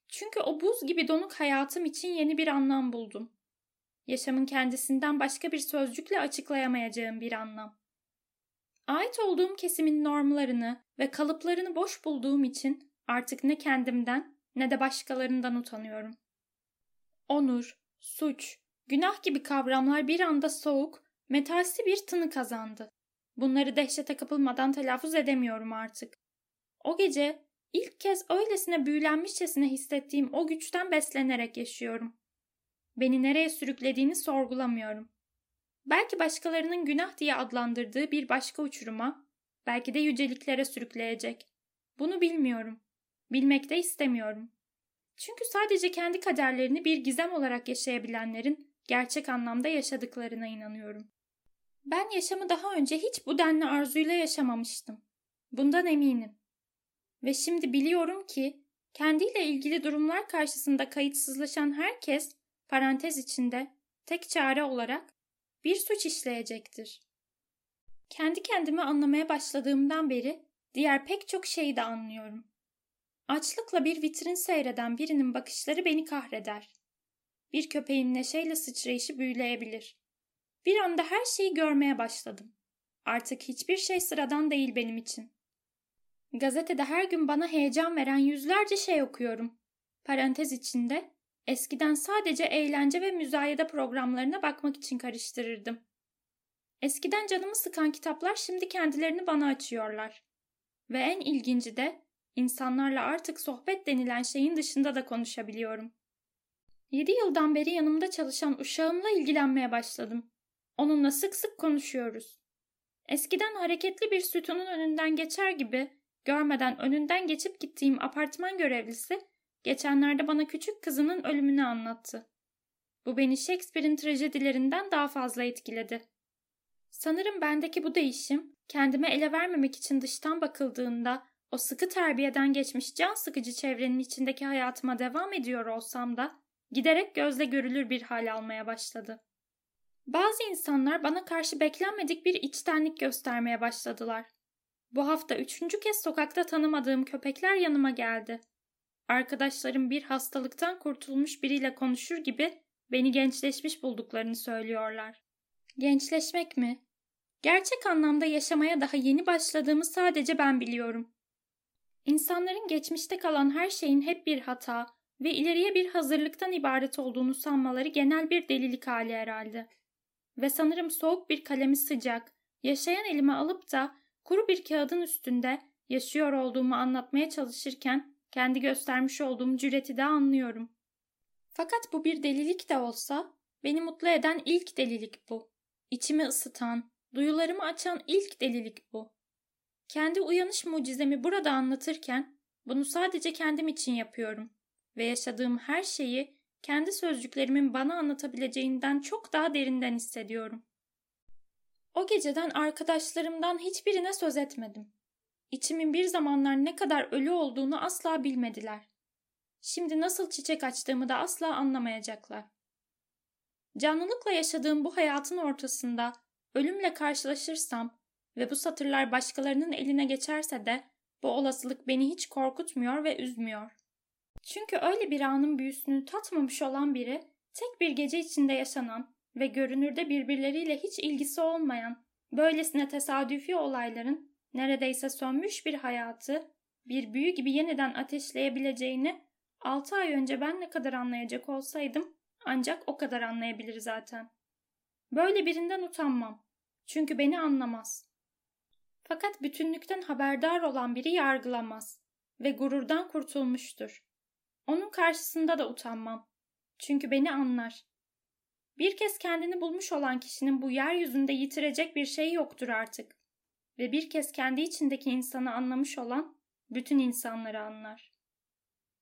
Speaker 1: Çünkü o buz gibi donuk hayatım için yeni bir anlam buldum. Yaşamın kendisinden başka bir sözcükle açıklayamayacağım bir anlam. Ait olduğum kesimin normlarını ve kalıplarını boş bulduğum için artık ne kendimden ne de başkalarından utanıyorum. Onur, suç, günah gibi kavramlar bir anda soğuk, metalsi bir tını kazandı. Bunları dehşete kapılmadan telaffuz edemiyorum artık. O gece ilk kez öylesine büyülenmişçesine hissettiğim o güçten beslenerek yaşıyorum. Beni nereye sürüklediğini sorgulamıyorum. Belki başkalarının günah diye adlandırdığı bir başka uçuruma, belki de yüceliklere sürükleyecek. Bunu bilmiyorum. Bilmek de istemiyorum. Çünkü sadece kendi kaderlerini bir gizem olarak yaşayabilenlerin gerçek anlamda yaşadıklarına inanıyorum. Ben yaşamı daha önce hiç bu denli arzuyla yaşamamıştım. Bundan eminim. Ve şimdi biliyorum ki kendiyle ilgili durumlar karşısında kayıtsızlaşan herkes parantez içinde tek çare olarak bir suç işleyecektir. Kendi kendimi anlamaya başladığımdan beri diğer pek çok şeyi de anlıyorum. Açlıkla bir vitrin seyreden birinin bakışları beni kahreder. Bir köpeğin neşeyle sıçrayışı büyüleyebilir. Bir anda her şeyi görmeye başladım. Artık hiçbir şey sıradan değil benim için. Gazetede her gün bana heyecan veren yüzlerce şey okuyorum. Parantez içinde eskiden sadece eğlence ve müzayede programlarına bakmak için karıştırırdım. Eskiden canımı sıkan kitaplar şimdi kendilerini bana açıyorlar. Ve en ilginci de insanlarla artık sohbet denilen şeyin dışında da konuşabiliyorum. Yedi yıldan beri yanımda çalışan uşağımla ilgilenmeye başladım. Onunla sık sık konuşuyoruz. Eskiden hareketli bir sütunun önünden geçer gibi görmeden önünden geçip gittiğim apartman görevlisi geçenlerde bana küçük kızının ölümünü anlattı. Bu beni Shakespeare'in trajedilerinden daha fazla etkiledi. Sanırım bendeki bu değişim kendime ele vermemek için dıştan bakıldığında o sıkı terbiyeden geçmiş can sıkıcı çevrenin içindeki hayatıma devam ediyor olsam da giderek gözle görülür bir hal almaya başladı. Bazı insanlar bana karşı beklenmedik bir içtenlik göstermeye başladılar. Bu hafta üçüncü kez sokakta tanımadığım köpekler yanıma geldi. Arkadaşlarım bir hastalıktan kurtulmuş biriyle konuşur gibi beni gençleşmiş bulduklarını söylüyorlar. Gençleşmek mi? Gerçek anlamda yaşamaya daha yeni başladığımı sadece ben biliyorum. İnsanların geçmişte kalan her şeyin hep bir hata ve ileriye bir hazırlıktan ibaret olduğunu sanmaları genel bir delilik hali herhalde. Ve sanırım soğuk bir kalemi sıcak, yaşayan elime alıp da kuru bir kağıdın üstünde yaşıyor olduğumu anlatmaya çalışırken kendi göstermiş olduğum cüreti de anlıyorum. Fakat bu bir delilik de olsa beni mutlu eden ilk delilik bu. İçimi ısıtan, duyularımı açan ilk delilik bu. Kendi uyanış mucizemi burada anlatırken bunu sadece kendim için yapıyorum ve yaşadığım her şeyi kendi sözcüklerimin bana anlatabileceğinden çok daha derinden hissediyorum. O geceden arkadaşlarımdan hiçbirine söz etmedim. İçimin bir zamanlar ne kadar ölü olduğunu asla bilmediler. Şimdi nasıl çiçek açtığımı da asla anlamayacaklar. Canlılıkla yaşadığım bu hayatın ortasında ölümle karşılaşırsam ve bu satırlar başkalarının eline geçerse de bu olasılık beni hiç korkutmuyor ve üzmüyor. Çünkü öyle bir anın büyüsünü tatmamış olan biri tek bir gece içinde yaşanan ve görünürde birbirleriyle hiç ilgisi olmayan böylesine tesadüfi olayların neredeyse sönmüş bir hayatı bir büyü gibi yeniden ateşleyebileceğini altı ay önce ben ne kadar anlayacak olsaydım ancak o kadar anlayabilir zaten. Böyle birinden utanmam. Çünkü beni anlamaz. Fakat bütünlükten haberdar olan biri yargılamaz ve gururdan kurtulmuştur. Onun karşısında da utanmam. Çünkü beni anlar. Bir kez kendini bulmuş olan kişinin bu yeryüzünde yitirecek bir şey yoktur artık. Ve bir kez kendi içindeki insanı anlamış olan bütün insanları anlar.